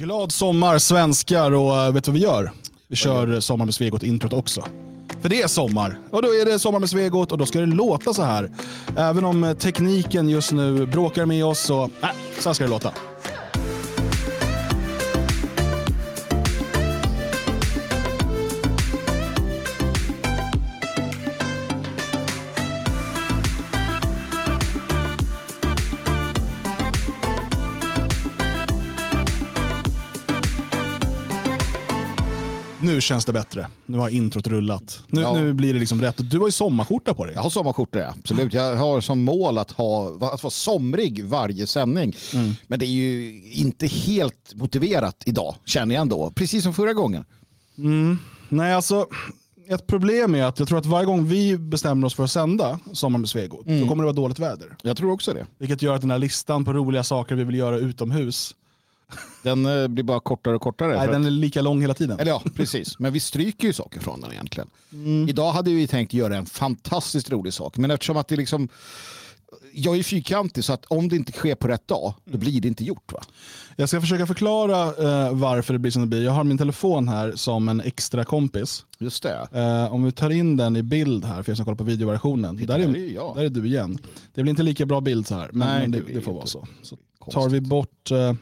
Glad sommar svenskar och eh, vet du vad vi gör? Vi kör Sommar med Svegot introt också. För det är sommar och då är det Sommar med Svegot och då ska det låta så här. Även om eh, tekniken just nu bråkar med oss så, äh, så här ska det låta. Nu känns det bättre. Nu har introt rullat. Nu, Ja. nu blir det liksom rätt. Du har ju sommarskjorta på dig. Jag har sommarskjorta, absolut. Jag har som mål att, ha, att vara somrig varje sändning. Men det är ju inte helt motiverat idag, känner jag ändå. Precis som förra gången. Nej, alltså ett problem är att jag tror att varje gång vi bestämmer oss för att sända Sommar med Svegot, då kommer det vara dåligt väder. Jag tror också det. Vilket gör att den här listan på roliga saker vi vill göra utomhus, Den eh, blir bara kortare och kortare. nej, den är lika lång hela tiden. Eller ja, precis. Men vi stryker ju saker från den egentligen. Idag hade vi tänkt göra en fantastiskt rolig sak. Men eftersom att det liksom... Jag är fyrkantig så att om det inte sker på rätt dag, då blir det inte gjort. Va? Jag ska försöka förklara eh, varför det blir som det blir. Jag har min telefon här som en extra kompis. Just det. Eh, om vi tar in den i bild här för er som kollar på videoversionen. Där är är, där är du igen. Det blir inte lika bra bild så här, men, Nej, det, det det får vara så. Så tar vi bort eh,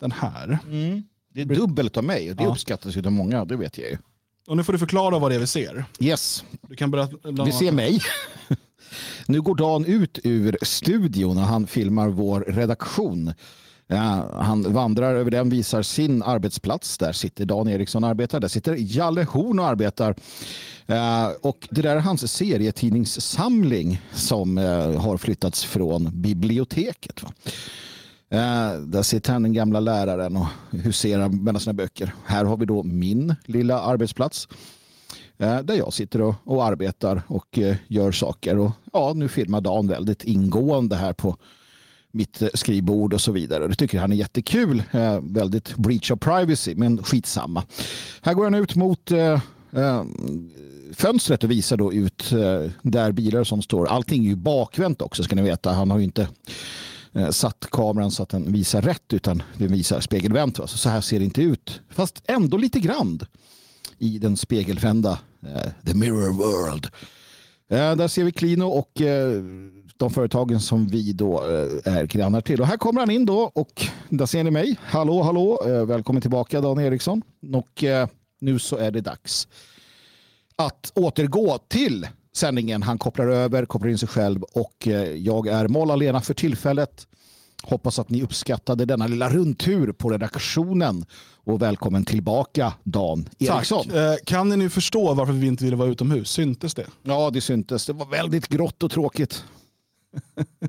den här. Det är dubbelt av mig och det Ja. uppskattas ju av många, det vet jag ju. Och nu får du förklara vad det är vi ser. Yes, Du kan berätta. vi ser mig. Nu går Dan ut ur studion och han filmar vår redaktion. Ja, han vandrar över den, visar sin arbetsplats. Där sitter Dan Eriksson och arbetar. Där sitter Jalle Horn och arbetar. Eh, och det där är hans serietidningssamling som eh, har flyttats från biblioteket. Va? Eh, där sitter han den gamla läraren och huserar mellan sina böcker. Här har vi då min lilla arbetsplats. Eh, där jag sitter och, och arbetar och eh, gör saker. Och, ja, nu filmar Dan väldigt ingående här på mitt skrivbord och så vidare. Det tycker han är jättekul. Eh, väldigt breach of privacy, men skitsamma. Här går han ut mot eh, eh, fönstret och visar då ut där bilar som står. Allting är ju bakvänt också ska ni veta. Han har ju inte Eh, satt kameran så att den visar rätt utan den visar spegelvänt. Va? Så, så här ser det inte ut. Fast ändå lite grann i den spegelvända eh, The Mirror World. Eh, där ser vi Klino och de företagen som vi då är grannar till. Och här kommer han in då och där ser ni mig. Hallå, hallå. Välkommen tillbaka Dan Eriksson. Och nu så är det dags att återgå till sändningen. Han kopplar över, kopplar in sig själv och eh, jag är Molla-Lena för tillfället. Hoppas att ni uppskattade denna lilla rundtur på redaktionen och välkommen tillbaka Dan Eriksson. Tack. Eh, kan ni nu förstå varför vi inte ville vara utomhus? Syntes det? Ja, det syntes. Det var väldigt grått och tråkigt.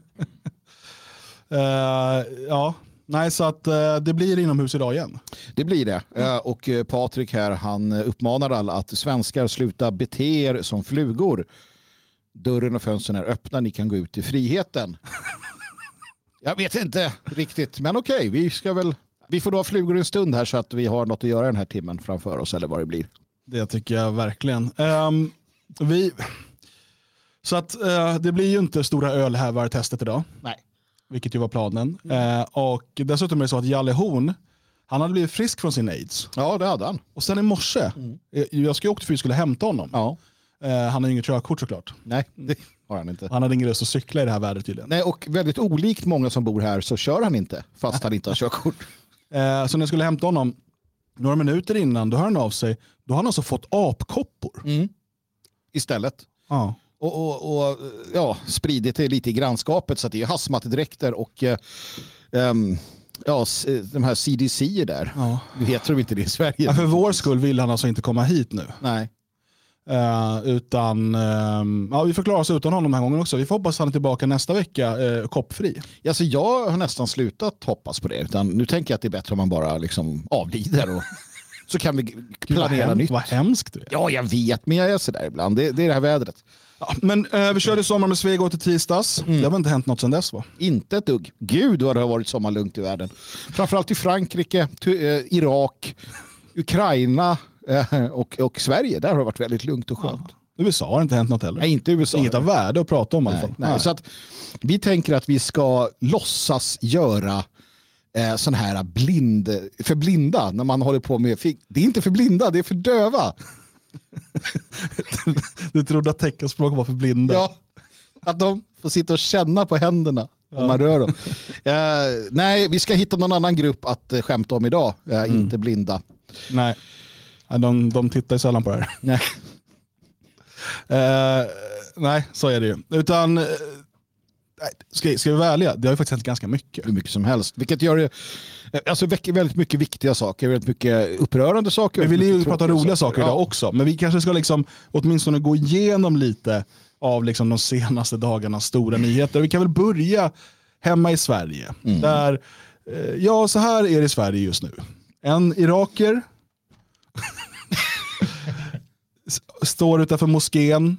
Eh, ja, nej så att eh, det blir inomhus idag igen. Det blir det. Eh, Och eh, Patrik här, han uppmanar alla att svenskar sluta bete er som flugor. Dörren och fönstren är öppna, ni kan gå ut i friheten. Jag vet inte riktigt, men okej, vi ska väl... Vi får då ha flugor en stund här så att vi har något att göra den här timmen framför oss eller vad det blir. Det tycker jag verkligen. Ehm, vi, så att eh, det blir ju inte stora ölhävar-testet idag, Nej. Vilket ju var planen. Eh, och dessutom är det så att Jalle Horn, han hade blivit frisk från sin aids. Ja, det hade han. Och sen i morse, eh, jag ska ju åka för att vi skulle hämta honom. Ja. Eh, han har ju inget körkort såklart. Nej, det har han inte. Han hade ingen lust att cykla i det här vädret tydligen. Nej, och väldigt olikt många som bor här så kör han inte fast han inte har körkort. Eh, så när jag skulle hämta honom, några minuter innan, då hör han av sig. Då har han alltså fått apkoppor. Istället. Ja. Och, och, och ja, spridit det lite i grannskapet så det är hazmatdräkter och ehm, ja, eh, de här CDC där. Ja. Nu heter de inte det i Sverige. Ja, för vår skull vill han alltså inte komma hit nu. Nej. Eh, utan ehm, ja, vi får klara oss utan honom den här gången också. Vi får hoppas att han är tillbaka nästa vecka uh, koppfri. Alltså, jag har nästan slutat hoppas på det. Utan nu tänker jag att det är bättre om man bara liksom avlider. Och, så kan vi g- Gud, vad, planera nytt. vad hemskt du är. Ja, jag vet, men jag är sådär ibland. Det, det är det här vädret. Ja, men eh, vi körde Sommar med Svegot i tisdags. Det har väl inte hänt något sedan dess va? Inte ett dugg. Gud vad det har varit sommarlugnt i världen. Framförallt i Frankrike, ty- eh, Irak, Ukraina eh, och, och Sverige. Där har det varit väldigt lugnt och skönt. USA har inte hänt något heller. Nej, inte USA. Inget av värde att prata om i alla Nej, fall. nej. Så att vi tänker att vi ska låtsas göra eh, sån här blind, för blinda när man håller på med, det är inte för blinda, det är för döva. du trodde att teckenspråk var för blinda? Ja, att de får sitta och känna på händerna ja. om man rör dem. uh, nej, vi ska hitta någon annan grupp att uh, skämta om idag, uh, mm. inte blinda. Nej, de, de tittar ju sällan på det här. Nej. nej, så är det ju. Utan Ska, ska vi vara ärliga, det har ju faktiskt hänt ganska mycket. Hur mycket som helst. Vilket gör det, alltså väldigt mycket viktiga saker, väldigt mycket upprörande saker. Vi vill ju prata roliga saker idag ja. också, men vi kanske ska liksom åtminstone gå igenom lite av liksom de senaste dagarnas stora nyheter. Vi kan väl börja hemma i Sverige. Mm. Där, eh, ja, så här är det i Sverige just nu. En iraker står utanför moskén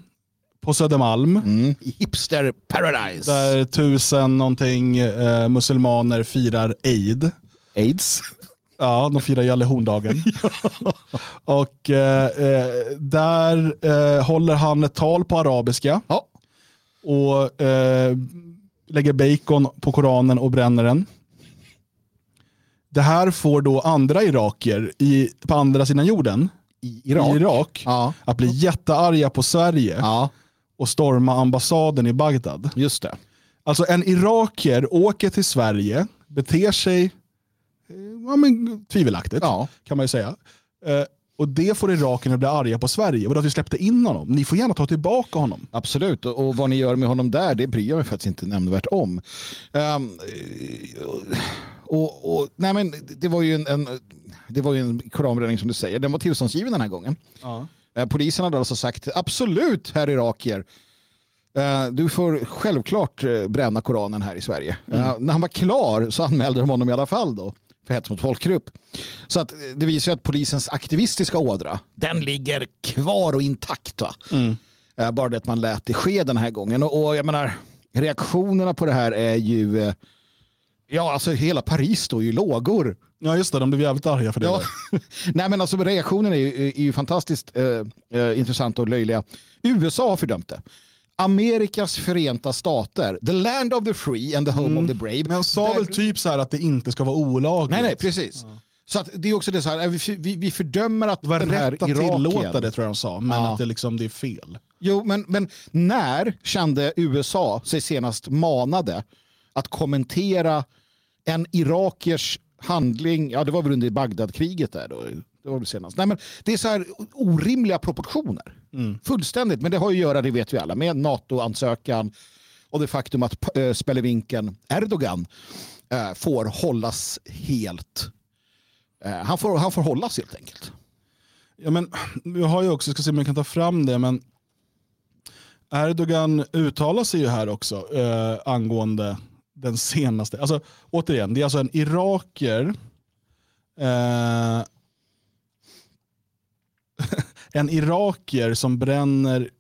på Södermalm. Mm. Hipster paradise. Där tusen någonting eh, muslimaner firar Eid. Aids. Ja, de firar Jalle Horndagen. Och eh, eh, där eh, håller han ett tal på arabiska. Ja. Och eh, lägger bacon på Koranen och bränner den. Det här får då andra iraker i, på andra sidan jorden, i Irak, i Irak ja. att bli jättearga på Sverige. Ja och storma ambassaden i Bagdad. Just det. Alltså en iraker åker till Sverige, beter sig eh, ja, men, tvivelaktigt ja. kan man ju säga. Eh, och det får irakerna bli arga på Sverige. Och att vi släppte in honom. Ni får gärna ta tillbaka honom. Absolut, och vad ni gör med honom där det bryr jag mig faktiskt inte nämnvärt om. Um, och, och, nej men, det var ju en, en det var ju en koranbränning som du säger. Den var tillståndsgiven den här gången. Ja. Eh, polisen hade alltså sagt absolut herr irakier. Eh, du får självklart eh, bränna Koranen här i Sverige. Mm. När han var klar så anmälde de honom i alla fall då för hets mot folkgrupp. Så att det visar att polisens aktivistiska ådra, den ligger kvar och intakt. Mm. Bara det att man lät det ske den här gången. Och, jag menar, reaktionerna på det här är ju... Ja, alltså hela Paris står ju i lågor. Ja just det, de blev jävligt arga för det. Ja. Nej men alltså reaktionen är ju, är ju fantastiskt eh, eh, intressant och löjliga. USA har fördömt det. Amerikas förenta stater, the land of the free and the home mm. of the brave. Men han sa väl typ så här att det inte ska vara olagligt. Nej, nej, precis. Ja. Så att det är också det så här, vi, vi, vi fördömer att den här att tillåta det tror jag de sa, men ja. att det, liksom, det är fel. Jo, men, men när kände USA sig senast manade att kommentera en irakiers handling, ja det var väl under Bagdadkriget där då. Det var det senast. Nej, men det är så här orimliga proportioner. Mm. Fullständigt, men det har att göra, det vet vi alla, med NATO-ansökan och det faktum att äh, spelevinken Erdogan äh, får hållas helt. Äh, han, får, han får hållas helt enkelt. Ja, men, vi har ju också, ska se om jag kan ta fram det, men Erdogan uttalar sig ju här också angående den senaste. Alltså, återigen, det är alltså en iraker. Eh, en iraker som bränner...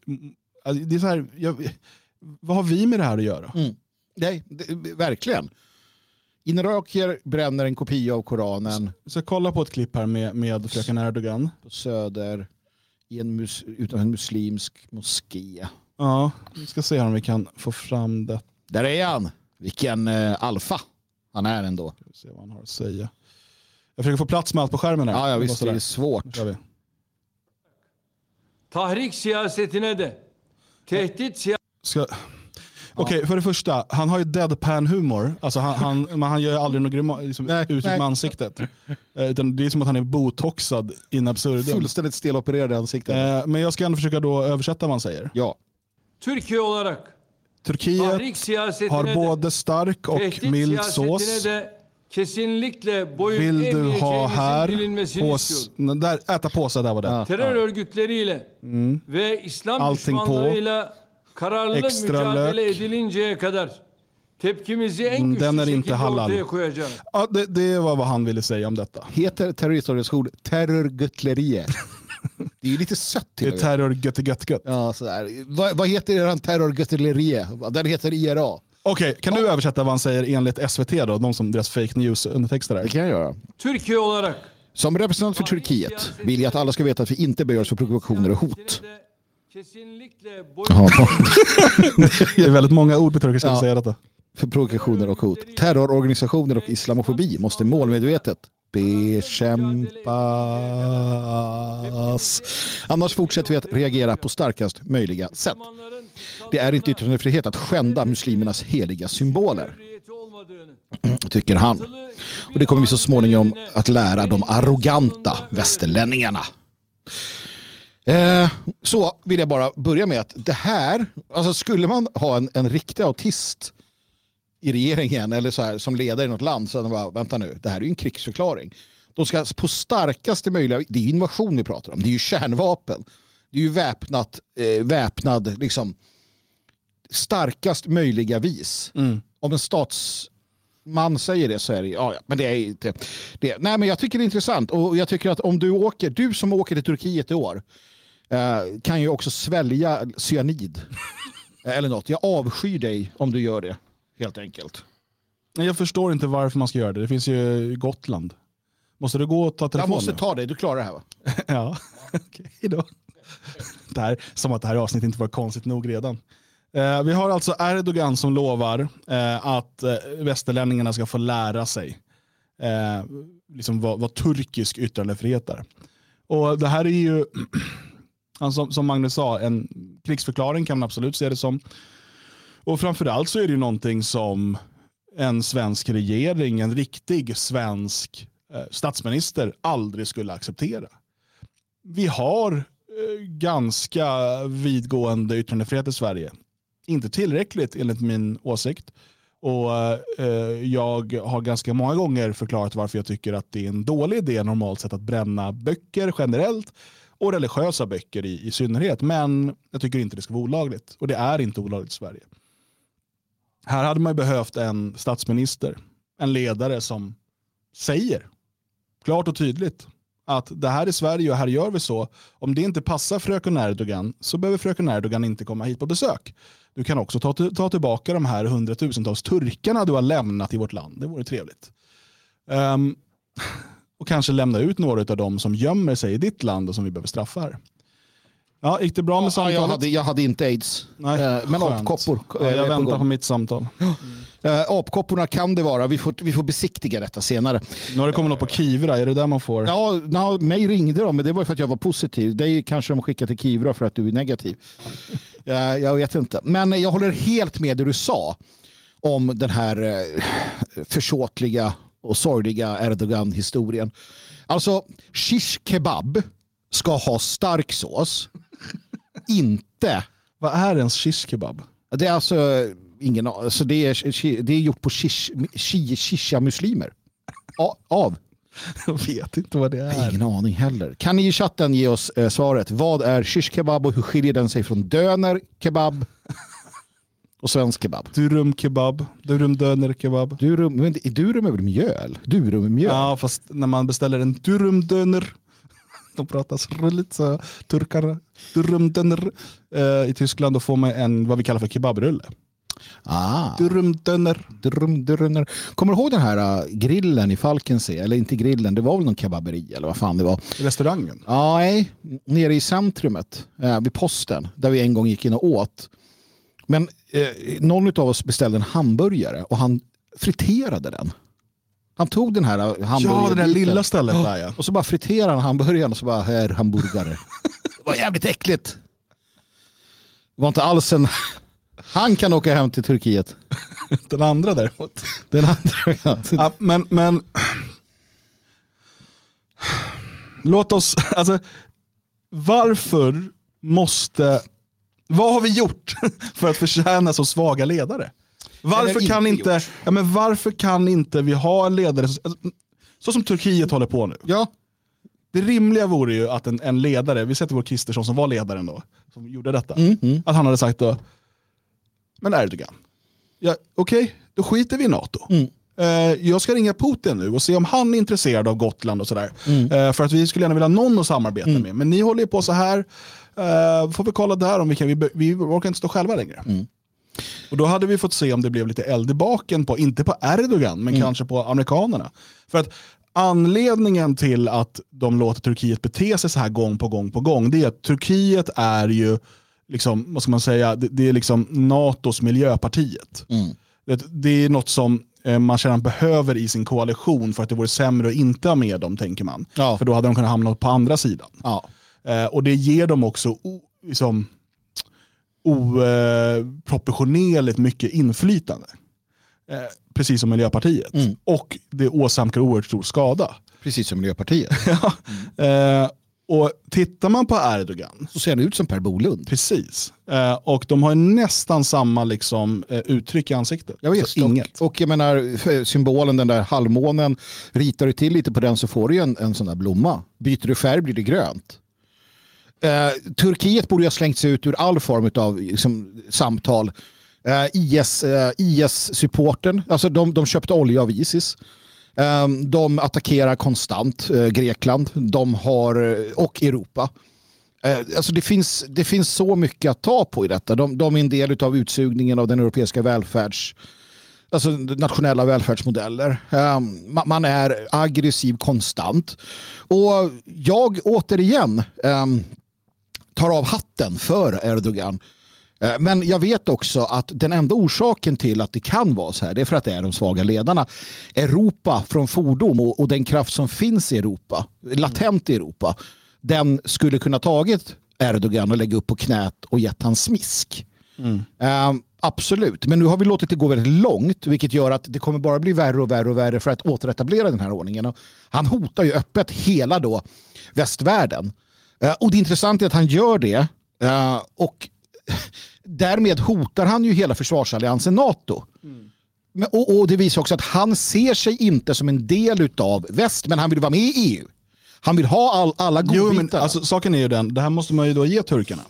Alltså, det är så här, jag, vad har vi med det här att göra? Mm. Nej, det, verkligen. En irakier bränner en kopia av Koranen. Så, så kolla på ett klipp här med, med fröken Erdogan. På Söder, i en mus, utan en muslimsk moské. Ja, vi ska se om vi kan få fram det. Där är han! Vilken eh, alfa han är ändå. Ska se vad han har att säga. Jag försöker få plats med allt på skärmen. Här. Ja, ja visst, det är svårt. Tahrik siyasetine de tehdit Ska... Okej, okay, för det första, han har ju deadpan-humor. Alltså han, han, han gör ju aldrig något liksom, uttryck med ansiktet. Eh, utan det är som att han är botoxad in absurdum. Fullständigt stelopererad i ansiktet. Eh, men jag ska ändå försöka då översätta vad han säger. Ja. Türkiye olarak Turkiet har både stark och mild sås. Vill du ha här? Pås, där, äta påse, där var det. Terör örgütleriyle mm. ve İslam Allting düşmanlığıyla kararlı mücadele lök. edilinceye kadar tepkimizi en mm, güçlü şekilde ortaya koyacağız. Ja, det, det var vad han ville säga om detta. Heter terroristorganisationen terrorgöttlerier? Det är ju lite sött till Det är terror gött gött gött. Ja, sådär. Vad, vad heter er terrorgöttelerie? Den heter IRA. Okej, okay, kan ja. du översätta vad han säger enligt SVT då? De som deras fake news undertexter där. Det kan jag göra. Türkiye olarak som representant för Turkiet vill jag att alla ska veta att vi inte böjer oss för provokationer och hot. det är väldigt många ord på turkiska ja. att säga detta. för provokationer och hot. Terrororganisationer och islamofobi måste målmedvetet bekämpas. Annars fortsätter vi att reagera på starkast möjliga sätt. Det är inte yttrandefrihet att skända muslimernas heliga symboler. Tycker han. Och det kommer vi så småningom att lära de arroganta västerlänningarna. Eh, så vill jag bara börja med att det här, alltså skulle man ha en, en riktig autist i regeringen eller så här, som ledare i något land så bara, vänta nu, det här är ju en krigsförklaring. De ska på starkaste möjliga, det är ju invasion vi pratar om, det är ju kärnvapen. Det är ju väpnat, eh, väpnad, liksom starkast möjliga vis. Mm. Om en statsman säger det så är det, ja, ja men det är inte det. Nej, men jag tycker det är intressant och jag tycker att om du åker, du som åker till Turkiet i år, eh, kan ju också svälja cyanid. Eller något. Jag avskyr dig om du gör det helt enkelt. Jag förstår inte varför man ska göra det. Det finns ju Gotland. Måste du gå och ta telefonen? Jag måste ta dig, du klarar det här va? ja, okej då. Det här, som att det här avsnittet inte var konstigt nog redan. Eh, vi har alltså Erdogan som lovar eh, att eh, västerlänningarna ska få lära sig eh, liksom vad, vad, turkisk yttrandefrihet är. Och det här är ju, som, som Magnus sa, en krigsförklaring kan man absolut se det som. Och framförallt så är det ju någonting som en svensk regering, en riktig svensk eh, statsminister aldrig skulle acceptera. Vi har eh, ganska vidgående yttrandefrihet i Sverige. Inte tillräckligt enligt min åsikt. Och eh, Jag har ganska många gånger förklarat varför jag tycker att det är en dålig idé normalt sett att bränna böcker generellt och religiösa böcker i, i synnerhet. Men jag tycker inte det ska vara olagligt och det är inte olagligt i Sverige. Här hade man behövt en statsminister, en ledare som säger klart och tydligt att det här är Sverige och här gör vi så. Om det inte passar fröken Erdogan så behöver fröken Erdogan inte komma hit på besök. Du kan också ta, ta tillbaka de här hundratusentals turkarna du har lämnat i vårt land. Det vore trevligt. Um, och kanske lämna ut några av dem som gömmer sig i ditt land och som vi behöver straffa här. Ja, gick det bra med samtalet? Ja, jag, hade, jag hade inte aids. Nej, eh, men apkoppor. Ja, jag väntar på, på mitt samtal. Mm. Apkopporna kan det vara. Vi får, vi får besiktiga detta senare. Nu har det kommit något på Kivra. Är det där man får? Ja, no, mig ringde de, men det var för att jag var positiv. Det kanske de skickar till Kivra för att du är negativ. jag vet inte. Men jag håller helt med det du sa om den här försåtliga och sorgliga Erdogan-historien. Alltså, shish kebab ska ha stark sås. Inte... Vad är ens shish kebab? Det är alltså ingen alltså det är, det är gjort på shisha-muslimer. Av. Jag vet inte vad det är. Ingen aning heller. Kan ni i chatten ge oss eh, svaret? Vad är shish kebab och hur skiljer den sig från döner kebab och svensk kebab? Durum kebab, durum döner kebab. Durum, men durum är väl mjöl? Durum mjöl? Ja, fast när man beställer en durum döner de pratar så roligt, så turkar, durumdöner. Eh, I Tyskland då får man en, vad vi kallar för kebabrulle. Ah. Durumdöner. Durumdöner. Kommer du ihåg den här uh, grillen i Falkensee? Eller inte grillen, det var väl någon kebaberi eller vad fan det var. Restaurangen? Ja, nej. Nere i centrumet, uh, vid posten, där vi en gång gick in och åt. Men uh, någon av oss beställde en hamburgare och han friterade den. Han tog den här hamburgaren. Ja, det där lilla stället där ja. Och så bara friterade han hamburgaren och så bara, här hamburgare. det var jävligt äckligt. Det var inte alls en... Han kan åka hem till Turkiet. Den andra däremot. Den andra, ja. ja men, men... Låt oss... Alltså, varför måste... Vad har vi gjort för att förtjäna så svaga ledare? Varför kan, inte, ja, men varför kan inte vi ha en ledare, så, så som Turkiet håller på nu? Ja. Det rimliga vore ju att en, en ledare, vi sätter vår Kristersson som var ledaren då, som gjorde detta, mm, mm. att han hade sagt då, men Erdogan, ja, okej, okay, då skiter vi i NATO. Mm. Uh, jag ska ringa Putin nu och se om han är intresserad av Gotland och sådär. Mm. Uh, för att vi skulle gärna vilja ha någon att samarbeta mm. med. Men ni håller ju på så här. Uh, får vi kolla där om vi kan, vi, vi orkar inte stå själva längre. Och Då hade vi fått se om det blev lite eld i baken, på, inte på Erdogan, men mm. kanske på amerikanerna. För att anledningen till att de låter Turkiet bete sig så här gång på gång på gång, det är att Turkiet är ju, liksom, vad ska man säga, det, det är liksom NATOs miljöpartiet. Mm. Det, det är något som eh, man känner att man behöver i sin koalition för att det vore sämre att inte ha med dem, tänker man. Ja. För då hade de kunnat hamna på andra sidan. Ja. Eh, och det ger dem också liksom, oproportionerligt mycket inflytande. Eh, precis som Miljöpartiet. Mm. Och det åsamkar oerhört stor skada. Precis som Miljöpartiet. ja. Mm. Och tittar man på Erdogan. Så ser han ut som Per Bolund. Precis. Eh, och de har nästan samma liksom, uttryck i ansiktet. Jag vet, så inget. Och, och jag menar, symbolen, den där halvmånen, ritar du till lite på den så får du en, en sån där blomma. Byter du färg blir det grönt. Eh, Turkiet borde ha slängts ut ur all form av liksom, samtal. Eh, IS, eh, IS-supporten, alltså de, de köpte olja av Isis. Ehm, de attackerar konstant eh, Grekland de har, eh, och Europa. Eh, alltså det, finns, det finns så mycket att ta på i detta. De, de är en del av utsugningen av den europeiska välfärds alltså nationella välfärdsmodeller. Ehm, man är aggressiv konstant. Och jag återigen um, tar av hatten för Erdogan Eh, men jag vet också att den enda orsaken till att det kan vara så här det är för att det är de svaga ledarna. Europa från fordom och, och den kraft som finns i Europa, latent i Europa, den skulle kunna tagit Erdogan och lägga upp på knät och gett han smisk. Mm. Uh, absolut, men nu har vi låtit det gå väldigt långt vilket gör att det kommer bara bli värre och värre och värre för att återetablera den här ordningen. Och han hotar ju öppet hela då västvärlden. Uh, och det intressanta är att han gör det uh, och därmed hotar han ju hela försvarsalliansen NATO. Mm. Och, och, det visar också att han ser sig inte som en del av väst, men han vill vara med i EU. Han vill ha all, alla godbitar. Alltså, saken är ju den, det här måste man ju då ge turkarna.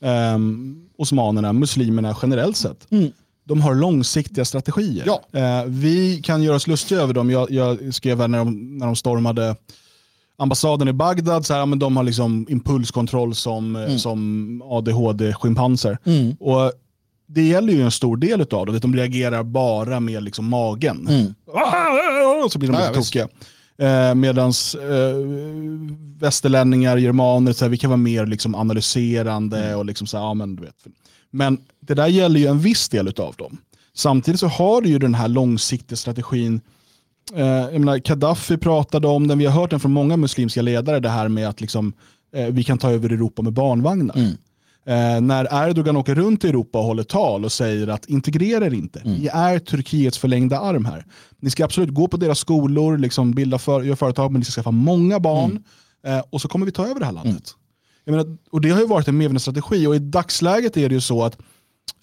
Um, osmanerna, muslimerna generellt sett. Mm. De har långsiktiga strategier. Ja. Uh, vi kan göra oss lustiga över dem. Jag, jag skrev här när de, när de stormade ambassaden i Bagdad, så här, men de har liksom impulskontroll som, mm. som ADHD-schimpanser. Mm. Och det gäller ju en stor del av det. De reagerar bara med liksom magen. Mm. Ah, så blir de ja, lite tokiga. Eh, Medan eh, västerlänningar, germaner, så här, vi kan vara mer liksom analyserande. Mm. och liksom så här, ja, men, du vet. men det där gäller ju en viss del av dem. Samtidigt så har du ju den här långsiktiga strategin Eh, jag menar, Gaddafi pratade om den, vi har hört den från många muslimska ledare, det här med att liksom, eh, vi kan ta över Europa med barnvagnar. Mm. Eh, när Erdogan åker runt i Europa och håller tal och säger att integrera er inte, mm. ni är Turkiets förlängda arm här. Ni ska absolut gå på deras skolor, liksom bilda för, göra företag, men ni ska skaffa många barn mm. eh, och så kommer vi ta över det här landet. Mm. Jag menar, och Det har ju varit en medveten strategi och i dagsläget är det ju så att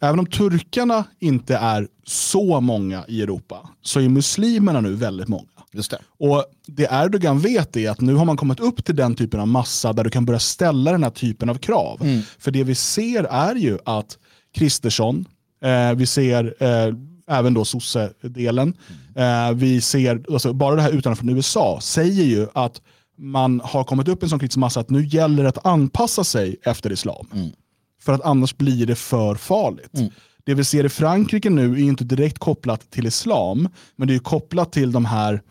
även om turkarna inte är så många i Europa så är muslimerna nu väldigt många. Just det. Och det Erdogan vet är att nu har man kommit upp till den typen av massa där du kan börja ställa den här typen av krav. Mm. För det vi ser är ju att Kristersson, eh, vi ser eh, även då sosse-delen, eh, vi ser, alltså bara det här från USA säger ju att man har kommit upp i en sån kritisk massa att nu gäller det att anpassa sig efter islam. Mm. För att annars blir det för farligt. Mm. Det vi ser i Frankrike nu är inte direkt kopplat till islam, men det är kopplat till de här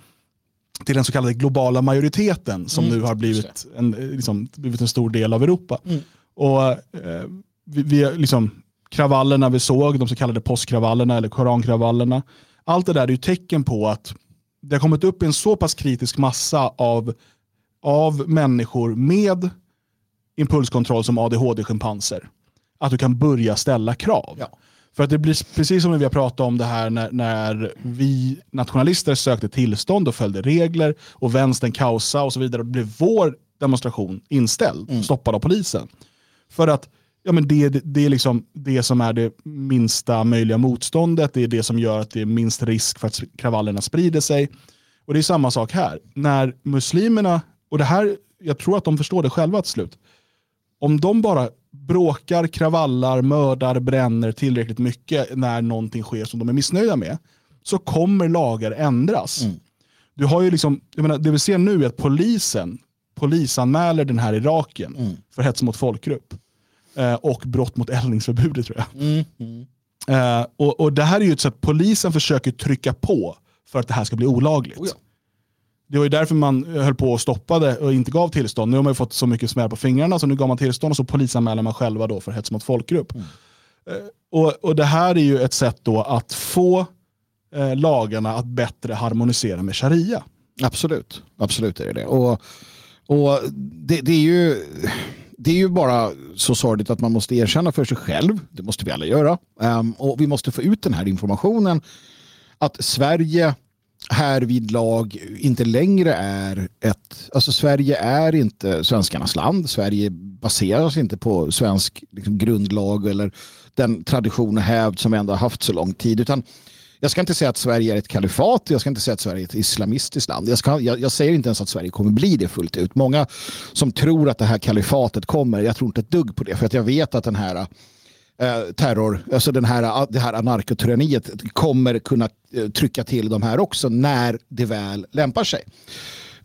till den så kallade globala majoriteten som mm. nu har blivit en, liksom, blivit en stor del av Europa. Mm. Och eh, vi, vi, liksom, Kravallerna vi såg, de så kallade påskkravallerna eller korankravallerna, allt det där är ju tecken på att det har kommit upp en så pass kritisk massa av, av människor med impulskontroll som ADHD-schimpanser att du kan börja ställa krav. Ja. För att det blir precis som vi har pratat om det här när, när vi nationalister sökte tillstånd och följde regler och vänstern kaosa och så vidare. Då blev vår demonstration inställd, mm. stoppad av polisen. För att ja, men det, det, det är liksom det som är det minsta möjliga motståndet. Det är det som gör att det är minst risk för att kravallerna sprider sig. Och det är samma sak här. När muslimerna, och det här, jag tror att de förstår det själva till slut. Om de bara bråkar, kravallar, mördar, bränner tillräckligt mycket när någonting sker som de är missnöjda med, så kommer lagar ändras. Mm. Du har ju liksom, jag menar, det vi ser nu är att polisen polisanmäler den här Iraken mm. för hets mot folkgrupp eh, och brott mot eldningsförbudet tror jag. Mm. mm. Eh, och, och Det här är ju ett sätt polisen försöker trycka på för att det här ska bli olagligt. Oh ja. Det var ju därför man höll på och stoppade och inte gav tillstånd. Nu har man fått så mycket smäll på fingrarna så nu gav man tillstånd och så polisanmäler man själva då för hets mot folkgrupp. Mm. Eh, och, och Det här är ju ett sätt då att få eh, lagarna att bättre harmonisera med sharia. Absolut, absolut är det det. Och, och det, det, är ju, det är ju bara så sorgligt att man måste erkänna för sig själv, det måste vi alla göra, um, och vi måste få ut den här informationen att Sverige här vid lag inte längre är ett, alltså Sverige är inte svenskarnas land. Sverige baseras inte på svensk liksom, grundlag eller den tradition och hävd som vi ändå har haft så lång tid. Utan jag ska inte säga att Sverige är ett kalifat, jag ska inte säga att Sverige är ett islamistiskt land. Jag, ska, jag, jag, säger inte ens att Sverige kommer bli det fullt ut. Många som tror att det här kalifatet kommer, jag tror inte ett dugg på det. För att jag vet att den här eh, terror, alltså den här, det här anarkotyranniet kommer kunna eh, trycka till de här också när det väl lämpar sig.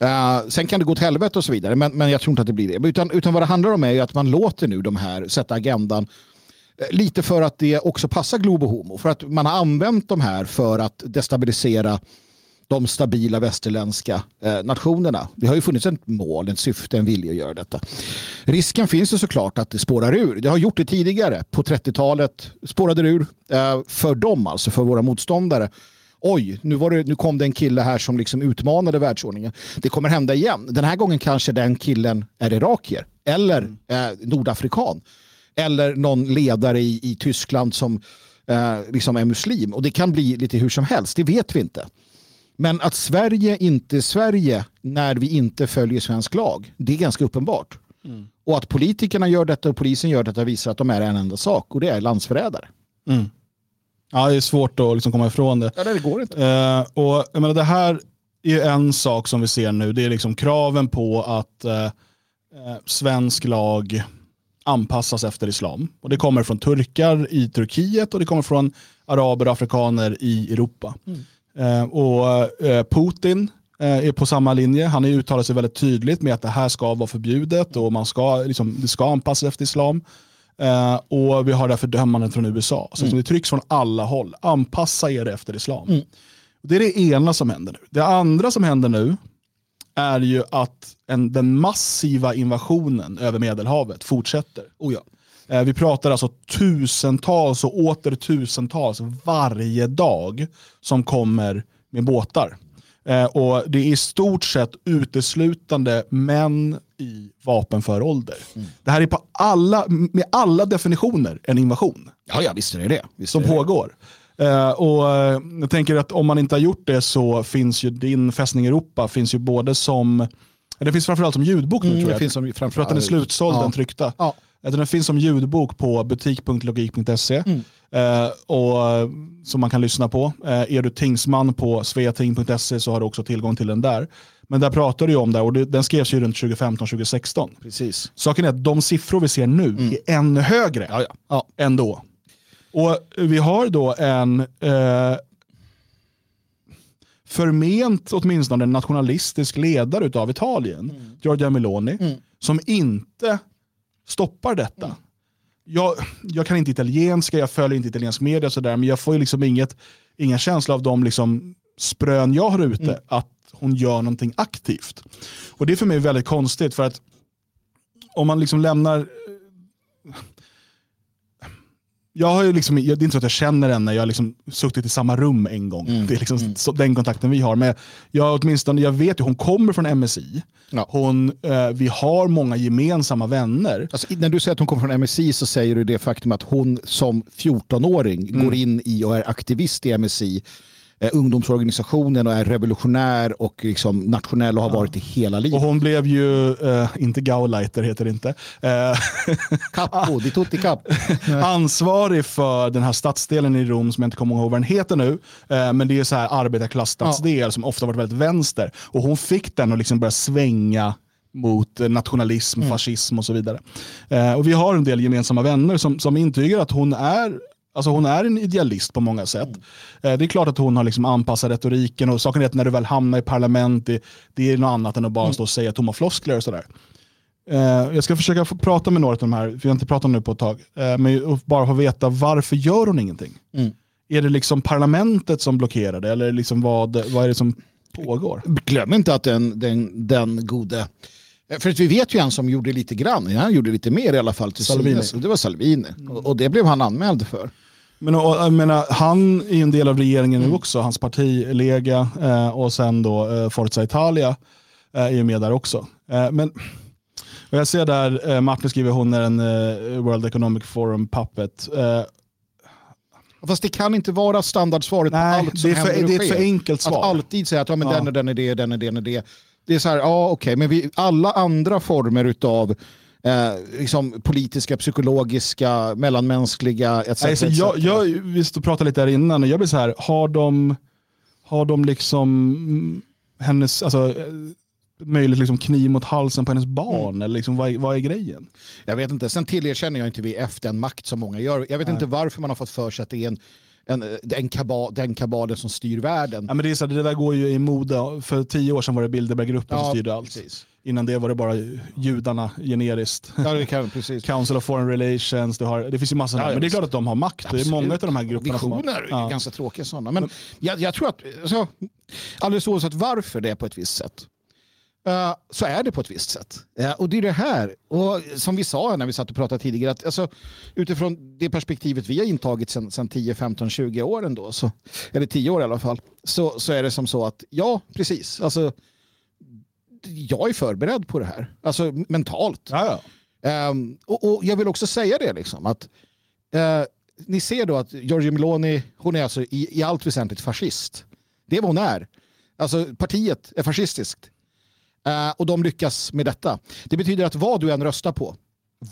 Uh, sen kan det gå till helvete och så vidare, men, men jag tror inte att det blir det. Utan, utan vad det handlar om är att man låter nu de här sätta agendan eh, lite för att det också passar Globo Homo. För att man har använt de här för att destabilisera de stabila västerländska eh, nationerna. Det har ju funnits ett mål, ett syfte, en vilja att göra detta. Risken finns ju såklart att det spårar ur. Det har gjort det tidigare. På 30-talet spårade det ur eh, för dem, alltså för våra motståndare. Oj, nu, var det, nu kom det en kille här som liksom utmanade världsordningen. Det kommer hända igen. Den här gången kanske den killen är irakier eller eh, nordafrikan eller någon ledare i, i Tyskland som eh, liksom är muslim. Och det kan bli lite hur som helst, det vet vi inte. Men att Sverige inte är Sverige när vi inte följer svensk lag, det är ganska uppenbart. Mm. Och att politikerna gör detta och polisen gör detta visar att de är en enda sak och det är landsförrädare. Mm. Ja, det är svårt att liksom komma ifrån det. Ja, det går inte. Eh, och, jag menar, det här är en sak som vi ser nu, det är liksom kraven på att eh, eh svensk lag anpassas efter islam. Och Det kommer från turkar i Turkiet och det kommer från araber och afrikaner i Europa. Mm. Eh, och eh, Putin eh, är på samma linje. Han har uttalat sig väldigt tydligt med att det här ska vara förbjudet och man ska, liksom, det ska anpassas efter islam. Eh, och vi har därför dömandet från USA. Så mm. det trycks från alla håll. Anpassa er efter islam. Mm. Det är det ena som händer nu. Det andra som händer nu är ju att en, den massiva invasionen över Medelhavet fortsätter. Oh ja. Eh, vi pratar alltså tusentals och åter tusentals varje dag som kommer med båtar. Eh, och Det är i stort sett uteslutande män i vapenför ålder. Mm. Det här är på alla, med alla definitioner en invasion. Ja, ja visst är det det. Visst som det. pågår. Uh, och uh, jag tänker att om man inte har gjort det så finns ju din Fästning Europa finns ju både som, det finns framförallt som ljudbok nu mm, tror jag. Finns som, för att den är slutsåld, ja. den tryckta. Ja. Den finns som ljudbok på butik.logik.se. Mm. Uh, och, som man kan lyssna på. är du tingsman på sveating.se så har du också tillgång till den där. Men där pratar du om det och det, den skrevs ju runt 2015-2016. Precis. Saken är att de siffror vi ser nu mm. är ännu högre ja, ja. än då. Och vi har då en eh, förment åtminstone nationalistisk ledare av Italien, mm. Giorgia Meloni, mm. som inte stoppar detta. Mm. Jag, jag, kan inte italienska, jag följer inte italiensk media sådär, men jag får liksom inget, ingen känsla av de liksom sprön jag har ute mm. att hon gör någonting aktivt. Och Det är för mig väldigt konstigt för att om man liksom lämnar jag har ju liksom, det är inte så att jag känner henne, jag har liksom suttit i samma rum en gång. Mm. Det är liksom mm. den kontakten vi har. Men jag, åtminstone, jag vet ju, hon kommer från MSI. Ja. Hon, eh, vi har många gemensamma vänner. Alltså, när du säger att hon kommer från MSI så säger du det faktum att hon som 14-åring mm. går in i och är aktivist i MSI eh, ungdomsorganisationen och är revolutionär och liksom nationell och har ja. varit det hela livet. Och hon blev ju, eh, inte Gauleiter heter det inte. Eh, Capo, di tutti cap. ansvarig för den här stadsdelen i Rom som jag inte kommer ihåg vad den heter nu. Eh, men det är så här arbetarklassstadsdel ja. som ofta varit väldigt vänster. Och hon fick den att liksom börja svänga mot nationalism, mm. fascism och så vidare. Eh, och Vi har en del gemensamma vänner som, som intygar att hon är Alltså hon är en idealist på många sätt. Mm. Det är klart att hon har liksom anpassat retoriken och saken är att när du väl hamnar i parlament, det, det är något annat än att bara mm. stå och säga tomma floskler och sådär. Eh, jag ska försöka prata med några av de här, för jag har inte pratat nu på ett tag, eh, men bara få veta varför gör hon ingenting? Mm. Är det liksom parlamentet som blockerar det eller liksom vad, vad är det som pågår? Glöm inte att den, den, den gode för att vi vet ju en som gjorde lite grann, han gjorde lite mer i alla fall till Salvini. Synes, det var Salvini. Mm. Och, och, det blev han anmäld för. Men jag menar, han är en del av regeringen nu mm. också, hans parti Lega eh, och sen då eh, Forza Italia eh, är med där också. Eh, men och jag ser där, eh, Martin skriver hon är en eh, World Economic Forum puppet. Eh, Fast det kan inte vara standardsvaret Nej, på allt som det är för, händer och Det är ett för enkelt svar. Att alltid säga att ja, men ja. den är den är det, den är det, den är det. Det är så här, ja okej, okay, men vi, alla andra former av eh, liksom politiska, psykologiska, mellanmänskliga etc. Alltså, jag, jag, vi pratade lite där innan och jag blir så här, har de, har de liksom hennes, alltså, möjligt liksom kniv mot halsen på hennes barn? Mm. Eller liksom, vad, vad är grejen? Jag vet inte. Sen tillerkänner jag inte VF den makt som många gör. Jag vet Nej. inte varför man har fått för sig att det är en en, en kabal, den kabalen som styr världen. Ja, men det, är så, det där går ju i mode. För tio år sedan var det Bilderberggruppen ja, som styrde allt. Precis. Innan det var det bara judarna generiskt. Ja, det kan, precis. Council of Foreign Relations, har, det finns ju massor. Ja, men det är klart att de har makt. Absolut. Det är många av de här grupperna Visioner har, ja. ganska tråkiga sådana. Men jag, jag tror att, alltså, alldeles oavsett varför det är på ett visst sätt, Uh, så är det på ett visst sätt. Uh, och det är det här, och som vi sa när vi satt och pratade tidigare, att alltså, utifrån det perspektivet vi har intagit sedan 10, 15, 20 år ändå, så, eller 10 år i alla fall, så, så är det som så att ja, precis. Alltså, jag är förberedd på det här, alltså mentalt. Ja, ja. Um, och, och, jag vill också säga det, liksom, att uh, ni ser då att Giorgio Meloni, hon är alltså i, i allt väsentligt fascist. Det är vad hon är. Alltså partiet är fascistiskt. Uh, och de lyckas med detta. Det betyder att vad du än röstar på,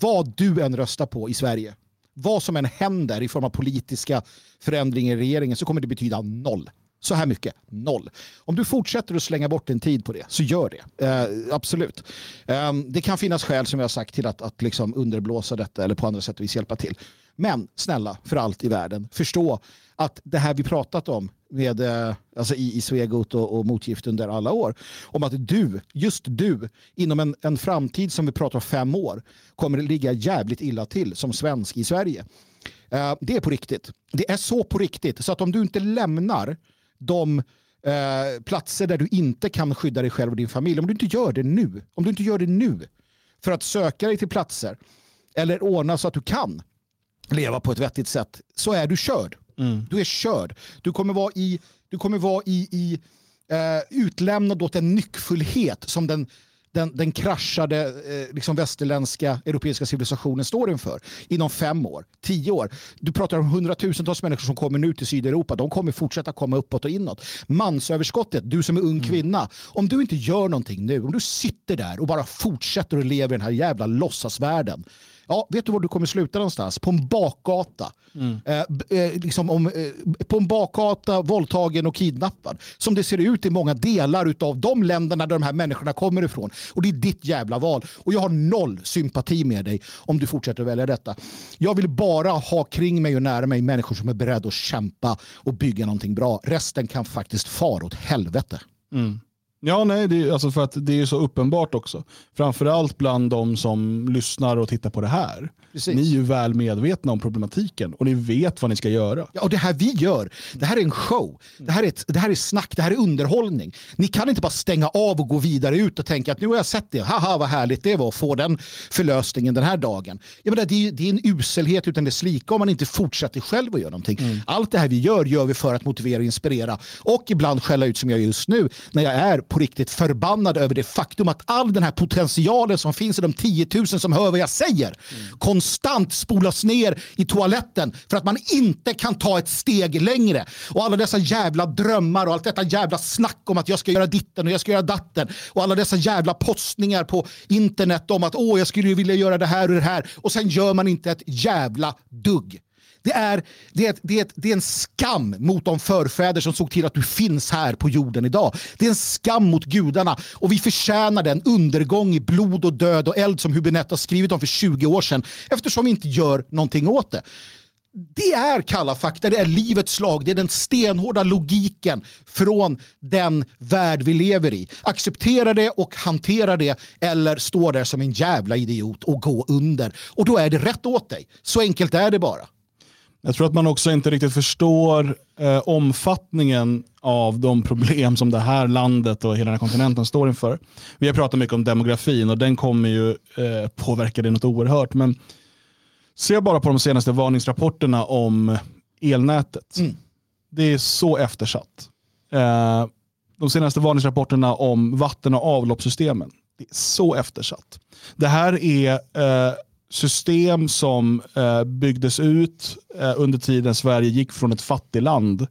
vad du än röstar på i Sverige, vad som än händer i form av politiska förändringar i regeringen så kommer det betyda noll. Så här mycket, noll. Om du fortsätter att slänga bort en tid på det, så gör det. Eh, absolut. Eh, det kan finnas skäl som jag har sagt till att, att liksom underblåsa detta eller på andra sätt och vis hjälpa till. Men snälla, för allt i världen, förstå att det här vi pratat om med, eh, alltså i, i Svegot och, och motgift under alla år. Om att du, just du, inom en, en framtid som vi pratar om fem år kommer att ligga jävligt illa till som svensk i Sverige. Eh, det är på riktigt. Det är så på riktigt så att om du inte lämnar de uh, platser där du inte kan skydda dig själv och din familj, om du inte gör det nu, om du inte gör det nu för att söka dig till platser eller ordna så att du kan leva på ett vettigt sätt så är du körd. Mm. Du är körd. Du kommer vara i, du kommer vara i, i eh, utlämnad åt en nyckfullhet som den, den, den kraschade eh, liksom västerländska europeiska civilisationen står inför inom fem år, tio år. Du pratar om hundratusentals människor som kommer nu till Sydeuropa. De kommer fortsätta komma uppåt och inåt. Mansöverskottet, du som är ung mm. kvinna. Om du inte gör någonting nu, om du sitter där och bara fortsätter att leva i den här jävla låtsasvärlden Ja, vet du var du kommer sluta någonstans? På en bakgata. Mm. Eh, eh, liksom om, eh, på en bakgata, våldtagen och kidnappad. Som det ser ut i många delar av de länderna där de här människorna kommer ifrån. Och det är ditt jävla val. Och jag har noll sympati med dig om du fortsätter att välja detta. Jag vill bara ha kring mig och nära mig människor som är beredda att kämpa och bygga någonting bra. Resten kan faktiskt fara åt helvete. Mm. Ja, nej, det är, alltså för att det är så uppenbart också. Framförallt bland de som lyssnar och tittar på det här. Precis. Ni är ju väl medvetna om problematiken och ni vet vad ni ska göra. Ja, och det här vi gör, det här är en show. Det här är, ett, det här är snack, det här är underhållning. Ni kan inte bara stänga av och gå vidare ut och tänka att nu har jag sett det, haha vad härligt det var att få den förlösningen den här dagen. Jag menar, det, är, det är en uselhet utan dess like om man inte fortsätter själv att göra någonting. Mm. Allt det här vi gör, gör vi för att motivera och inspirera och ibland skälla ut som jag gör just nu när jag är på riktigt förbannad över det faktum att all den här potentialen som finns i de 10 000 som hör vad jag säger mm. konstant spolas ner i toaletten för att man inte kan ta ett steg längre. Och alla dessa jävla drömmar och allt detta jävla snack om att jag ska göra ditten och jag ska göra datten och alla dessa jävla postningar på internet om att åh, jag skulle vilja göra det här och det här och sen gör man inte ett jävla dugg. Det är, det, är, det, är, det är en skam mot de förfäder som såg till att du finns här på jorden idag. Det är en skam mot gudarna och vi förtjänar den undergång i blod och död och eld som Hübinette har skrivit om för 20 år sedan eftersom vi inte gör någonting åt det. Det är kalla fakta, det är livets lag, det är den stenhårda logiken från den värld vi lever i. Acceptera det och hantera det eller stå där som en jävla idiot och gå under. Och då är det rätt åt dig. Så enkelt är det bara. Jag tror att man också inte riktigt förstår eh, omfattningen av de problem som det här landet och hela den här kontinenten står inför. Vi har pratat mycket om demografin och den kommer ju eh, påverka det något oerhört. Men se bara på de senaste varningsrapporterna om elnätet. Mm. Det är så eftersatt. Eh, de senaste varningsrapporterna om vatten och avloppssystemen. Det är så eftersatt. Det här är eh, system som eh, byggdes ut eh, under tiden Sverige gick från ett fattigland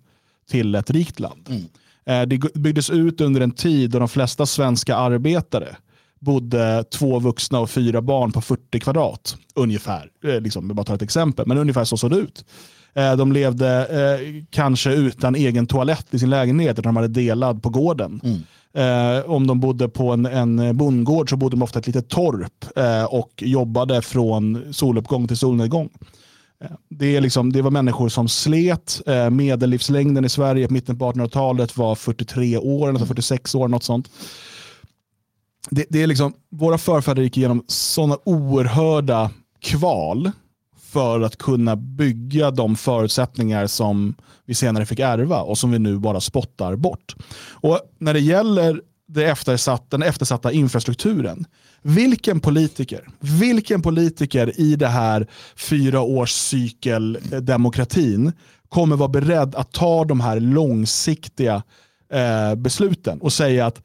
till ett rikt land. Mm. Eh, det byggdes ut under en tid då de flesta svenska arbetare bodde två vuxna och fyra barn på 40 kvadrat. Ungefär. Eh, liksom, jag bara tar ett exempel, men ungefär så såg det ut. Eh, de levde eh, kanske utan egen toalett i sin lägenhet, utan de hade delad på gården. Mm. Eh, om de bodde på en, en bondgård så bodde de ofta i ett litet torp eh, och jobbade från soluppgång till solnedgång. Eh, det, är liksom, det var människor som slet. Eh, medellivslängden i Sverige på mitten på 1800-talet var 43 år, eller 46 år, något sånt. Det, det är liksom, våra förfäder gick igenom sådana oerhörda kval för att kunna bygga de förutsättningar som vi senare fick ärva och som vi nu bara spottar bort. Och När det gäller det eftersatt, den eftersatta infrastrukturen, vilken politiker, vilken politiker i det här fyra års cykeldemokratin kommer vara beredd att ta de här långsiktiga eh, besluten och säga att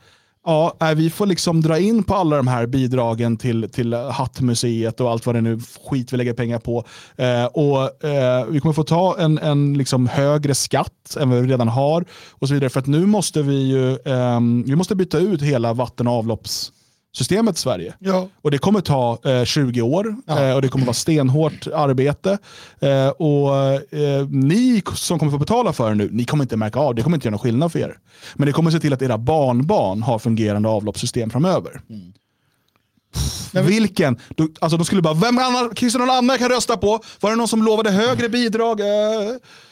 Ja, vi får liksom dra in på alla de här bidragen till, till eh, Hattmuseet och allt vad det nu skit vi lägger pengar på. Eh, och eh, Vi kommer få ta en, en liksom högre skatt än vad vi redan har och så vidare. För att nu måste vi ju eh, vi måste byta ut hela vatten och avlopps systemet i Sverige. Ja. Och Det kommer ta eh, 20 år ja. eh, och det kommer vara stenhårt arbete. Eh, och eh, Ni som kommer få betala för det nu, ni kommer inte märka av det. kommer inte göra någon skillnad för er. Men det kommer se till att era barnbarn har fungerande avloppssystem framöver. Mm. Vilken? Du, alltså de skulle bara, vem annan, Christer någon annan kan rösta på? Var det någon som lovade högre bidrag? Eh.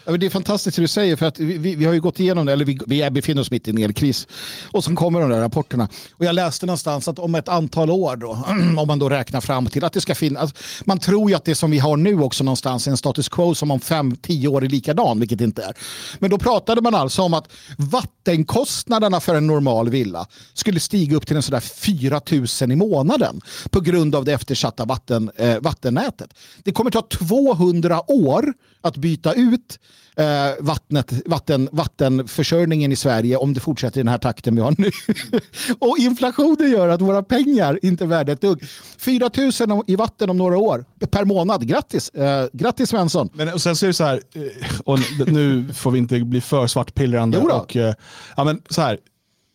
Ja, det är fantastiskt det du säger för att vi, vi, har ju gått igenom det, eller vi, vi befinner oss mitt i en elkris. Och så kommer de där rapporterna. Och jag läste någonstans att om ett antal år då, om man då räknar fram till att det ska finnas, man tror ju att det som vi har nu också någonstans är en status quo som om fem, tio år är likadan, vilket inte är. Men då pratade man alltså om att vattenkostnaderna för en normal villa skulle stiga upp till en sådär 4 000 i månaden på grund av det eftersatta vatten, eh, vattennätet. Det kommer ta 200 år att byta ut eh, vattnet, vatten, vattenförsörjningen i Sverige om det fortsätter i den här takten vi har nu. och inflationen gör att våra pengar inte är värda ett dugg. 4 000 i vatten om några år per månad. Grattis! Eh, grattis Svensson! Men och sen så är det så här, eh, och nu får vi inte bli för svartpillrande. Och, eh, ja, men så här,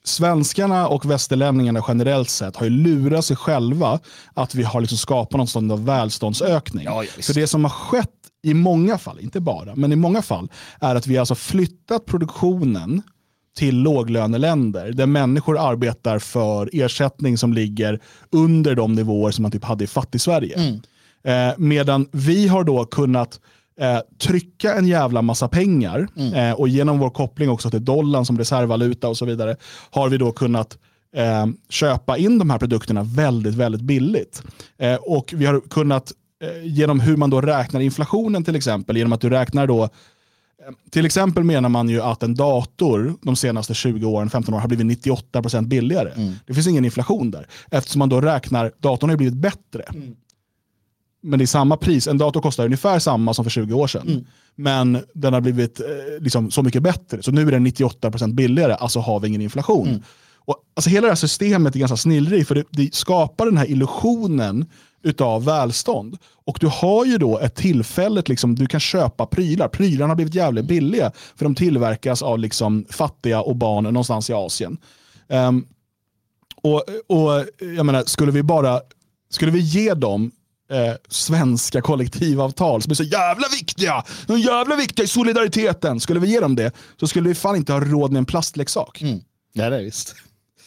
svenskarna och västerlänningarna generellt sett har ju lurat sig själva att vi har liksom skapat någon sån av välståndsökning. Ja, För det som har skett i många fall, inte bara, men i många fall, är att vi alltså flyttat produktionen till låglöneländer där människor arbetar för ersättning som ligger under de nivåer som man typ hade i fattig-Sverige. Mm. Eh, medan vi har då kunnat eh, trycka en jävla massa pengar mm. eh, och genom vår koppling också till dollarn som reservvaluta och så vidare har vi då kunnat eh, köpa in de här produkterna väldigt, väldigt billigt. Eh, och vi har kunnat Eh, genom hur man då räknar inflationen till exempel, genom att du räknar då till exempel menar man ju att en dator de senaste 20 åren, 15 åren har blivit 98% billigare. Mm. Det finns ingen inflation där. Eftersom man då räknar, datorn har blivit bättre. Mm. Men det är samma pris, en dator kostar ungefär samma som för 20 år sedan. Mm. Men den har blivit eh, liksom, så mycket bättre, så nu är den 98% billigare, alltså har vi ingen inflation. Mm. Och, alltså, hela det här systemet är ganska snillrikt, för det, det skapar den här illusionen utav välstånd. Och du har ju då ett tillfälle, liksom, du kan köpa prylar. Prylarna har blivit jävligt billiga för de tillverkas av liksom, fattiga och barn någonstans i Asien. Um, och, och jag menar, skulle vi bara skulle vi ge dem eh, svenska kollektivavtal som är så jävla viktiga, de jävla viktiga i solidariteten, skulle vi ge dem det så skulle vi fan inte ha råd med en plastleksak. Mm. Ja, det är visst.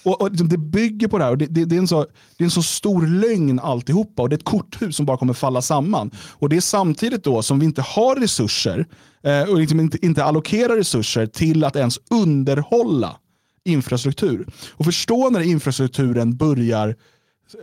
Och, och liksom, Det bygger på det här. Och det, det, det, är en så, det är en så stor lögn alltihopa. Och det är ett korthus som bara kommer falla samman. Och Det är samtidigt då som vi inte har resurser eh, och liksom inte, inte allokerar resurser till att ens underhålla infrastruktur. Och förstå när infrastrukturen börjar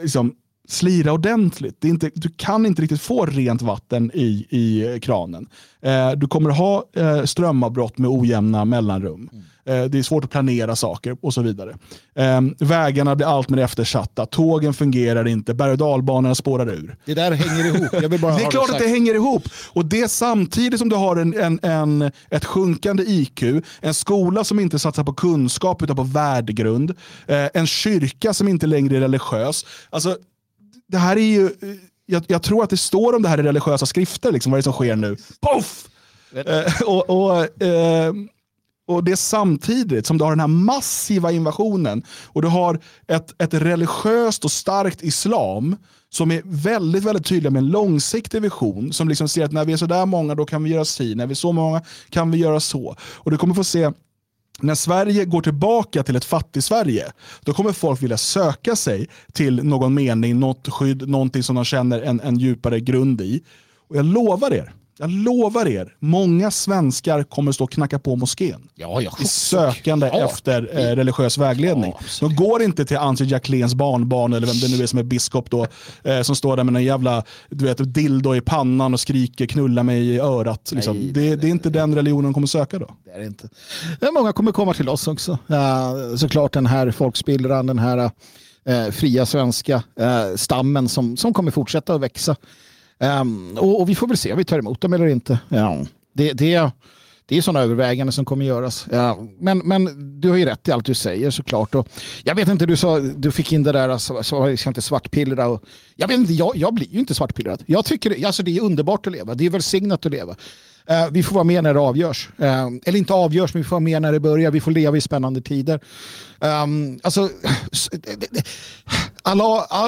liksom, slira ordentligt. Det är inte, du kan inte riktigt få rent vatten i, i kranen. Eh, du kommer ha eh, strömavbrott med ojämna mellanrum. Mm. Eh, det är svårt att planera saker och så vidare. Eh, vägarna blir allt mer eftersatta. Tågen fungerar inte. Berg och dalbanorna spårar ur. Det där hänger ihop. det är klart att det hänger ihop. Och det samtidigt som du har en, en, en, ett sjunkande IQ, en skola som inte satsar på kunskap utan på värdegrund, eh, en kyrka som inte längre är religiös. Alltså, det här är ju, jag, jag, tror att det står om det här i religiösa skrifter, liksom, vad är det som sker nu? Poff! Eh, och, och, eh, och det är samtidigt som du har den här massiva invasionen och du har ett, ett religiöst och starkt islam som är väldigt, väldigt tydliga med en långsiktig vision som liksom ser att när vi är så där många då kan vi göra si, när vi är så många kan vi göra så. Och du kommer få se när Sverige går tillbaka till ett fattig-Sverige, då kommer folk vilja söka sig till någon mening, något skydd, någonting som de känner en, en djupare grund i. Och jag lovar er, jag lovar er, många svenskar kommer stå och knacka på moskén. Ja, ja, I sökande ja. efter eh, religiös vägledning. De går inte till Antje Jacquelins barnbarn eller vem det nu är som är biskop då, eh, som står där med en jävla du vet, dildo i pannan och skriker knulla mig i örat. Liksom. Nej, det, det, är inte den religionen de kommer söka då. Det är inte. Många kommer komma till oss också. Uh, såklart den här folkspillran, den här uh, fria svenska uh, stammen som, som kommer fortsätta att växa. Um, och, och, vi får väl se om vi tar emot dem eller inte. Ja, det, det, det är sådana överväganden som kommer göras. Ja, men, men du har ju rätt i allt du säger såklart. Och jag vet inte, du, sa, du fick in det där, alltså, så jag ska inte svartpillra. Och, jag, vet inte, jag, jag blir ju inte svartpillrad. Jag tycker alltså, det är underbart att leva. Det är välsignat att leva. Eh, vi får vara med när det avgörs. Eh, eller inte avgörs, men vi får vara med när det börjar. Vi får leva i spännande tider. Um, alltså,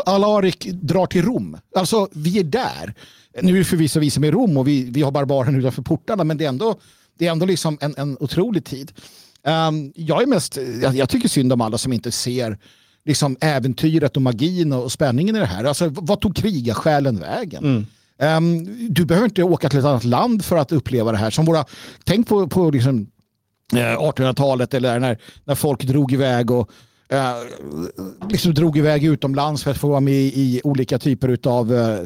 Alarik drar till Rom. Alltså, vi är där. Nu är det förvisso vi som är i Rom och vi, vi har barbaren utanför portarna, men det är ändå, det är ändå liksom en, en otrolig tid. Um, jag, är mest, jag, jag, tycker synd om alla som inte ser liksom, äventyret och magin och, spänningen i det här. Alltså, vad tog krigarsjälen vägen? Mm. Um, du behöver inte åka till ett annat land för att uppleva det här. Som våra, tänk på, på liksom, eh, 1800-talet eller när, när folk drog iväg och eh, liksom drog iväg utomlands för att få vara med i olika typer av eh,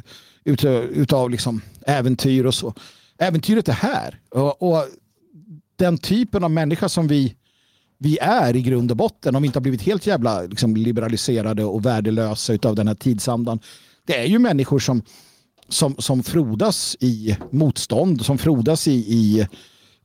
utav, liksom äventyr och så. Äventyret är här. Och, och, den typen av människa som vi, vi är i grund och botten, om vi inte har blivit helt jävla liksom, liberaliserade och värdelösa av den här tidsandan, det är ju människor som, som, som frodas i motstånd, som frodas i, i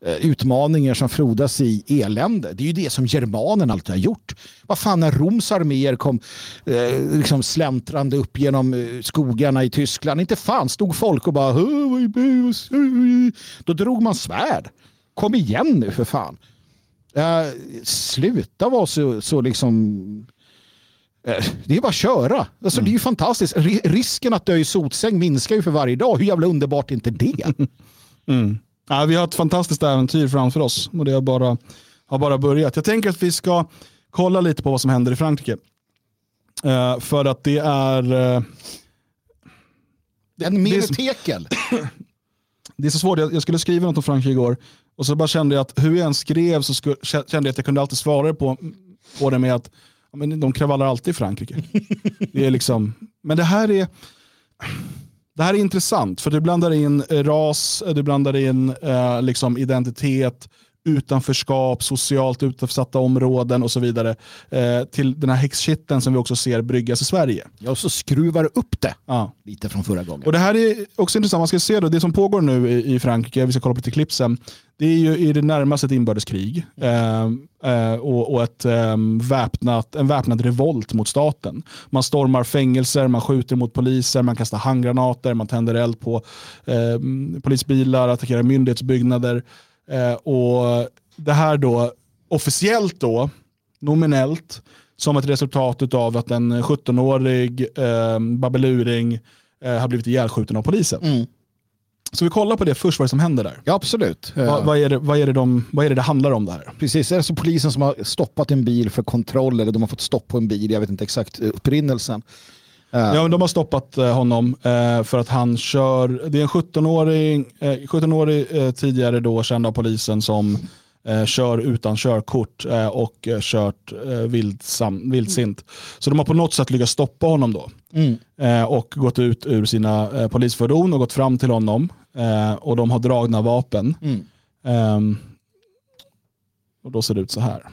eh, utmaningar som frodas i elände. Det är ju det som germanen alltid har gjort. Vad fan när Roms arméer kom eh, liksom släntrande upp genom eh, skogarna i Tyskland. Inte fan stod folk och bara då drog man svärd. Kom igen nu för fan. Eh, sluta vara så, så liksom eh, det är bara att köra. Alltså, mm. Det är ju fantastiskt. Risken att dö i sotsäng minskar ju för varje dag. Hur jävla underbart är inte det? Mm. Ja, vi har ett fantastiskt äventyr framför oss och det har bara, har bara börjat. Jag tänker att vi ska kolla lite på vad som händer i Frankrike. Uh, för att det är... Uh, en menetekel. Det är så svårt, jag, jag skulle skriva något om Frankrike igår och så bara kände jag att hur jag än skrev så skulle, kände jag att jag kunde alltid svara på, på det med att men de kravallar alltid i Frankrike. det är liksom, men det här är det här är intressant för du blandar in ras, du blandar in eh, liksom identitet, utanförskap, socialt utsatta områden och så vidare eh, till den här häxkitten som vi också ser bryggas i Sverige. Ja, och så skruvar upp det ja. lite från förra gången. Och Det här är också intressant. Man ska se då, det som pågår nu i, i Frankrike, vi ska kolla på lite klipp sen, det är ju i det närmaste ett inbördeskrig eh, eh, och, och ett, eh, väpnat, en väpnad revolt mot staten. Man stormar fängelser, man skjuter mot poliser, man kastar handgranater, man tänder eld på ehm, polisbilar, attackerar myndighetsbyggnader. Eh, och det här då officiellt då, nominellt, som ett resultat av att en 17-årig eh, babeluring eh, har blivit ihjälskjuten av polisen. Mm. Så vi kollar på det först, vad det som händer där. Ja, absolut. Va, vad, är det, vad, är det de, vad är det det handlar om där? Precis, det är alltså polisen som har stoppat en bil för kontroll eller de har fått stopp på en bil, jag vet inte exakt upprinnelsen. Ja, de har stoppat eh, honom eh, för att han kör, det är en 17-årig, 17 eh, tidigare då känd av polisen som kör utan körkort och kört vildsam, vildsint. Så de har på något sätt lyckats stoppa honom då. Mm. Och gått ut ur sina polisfordon och gått fram till honom. Och de har dragna vapen. Mm. Ehm, och då ser det ut så här.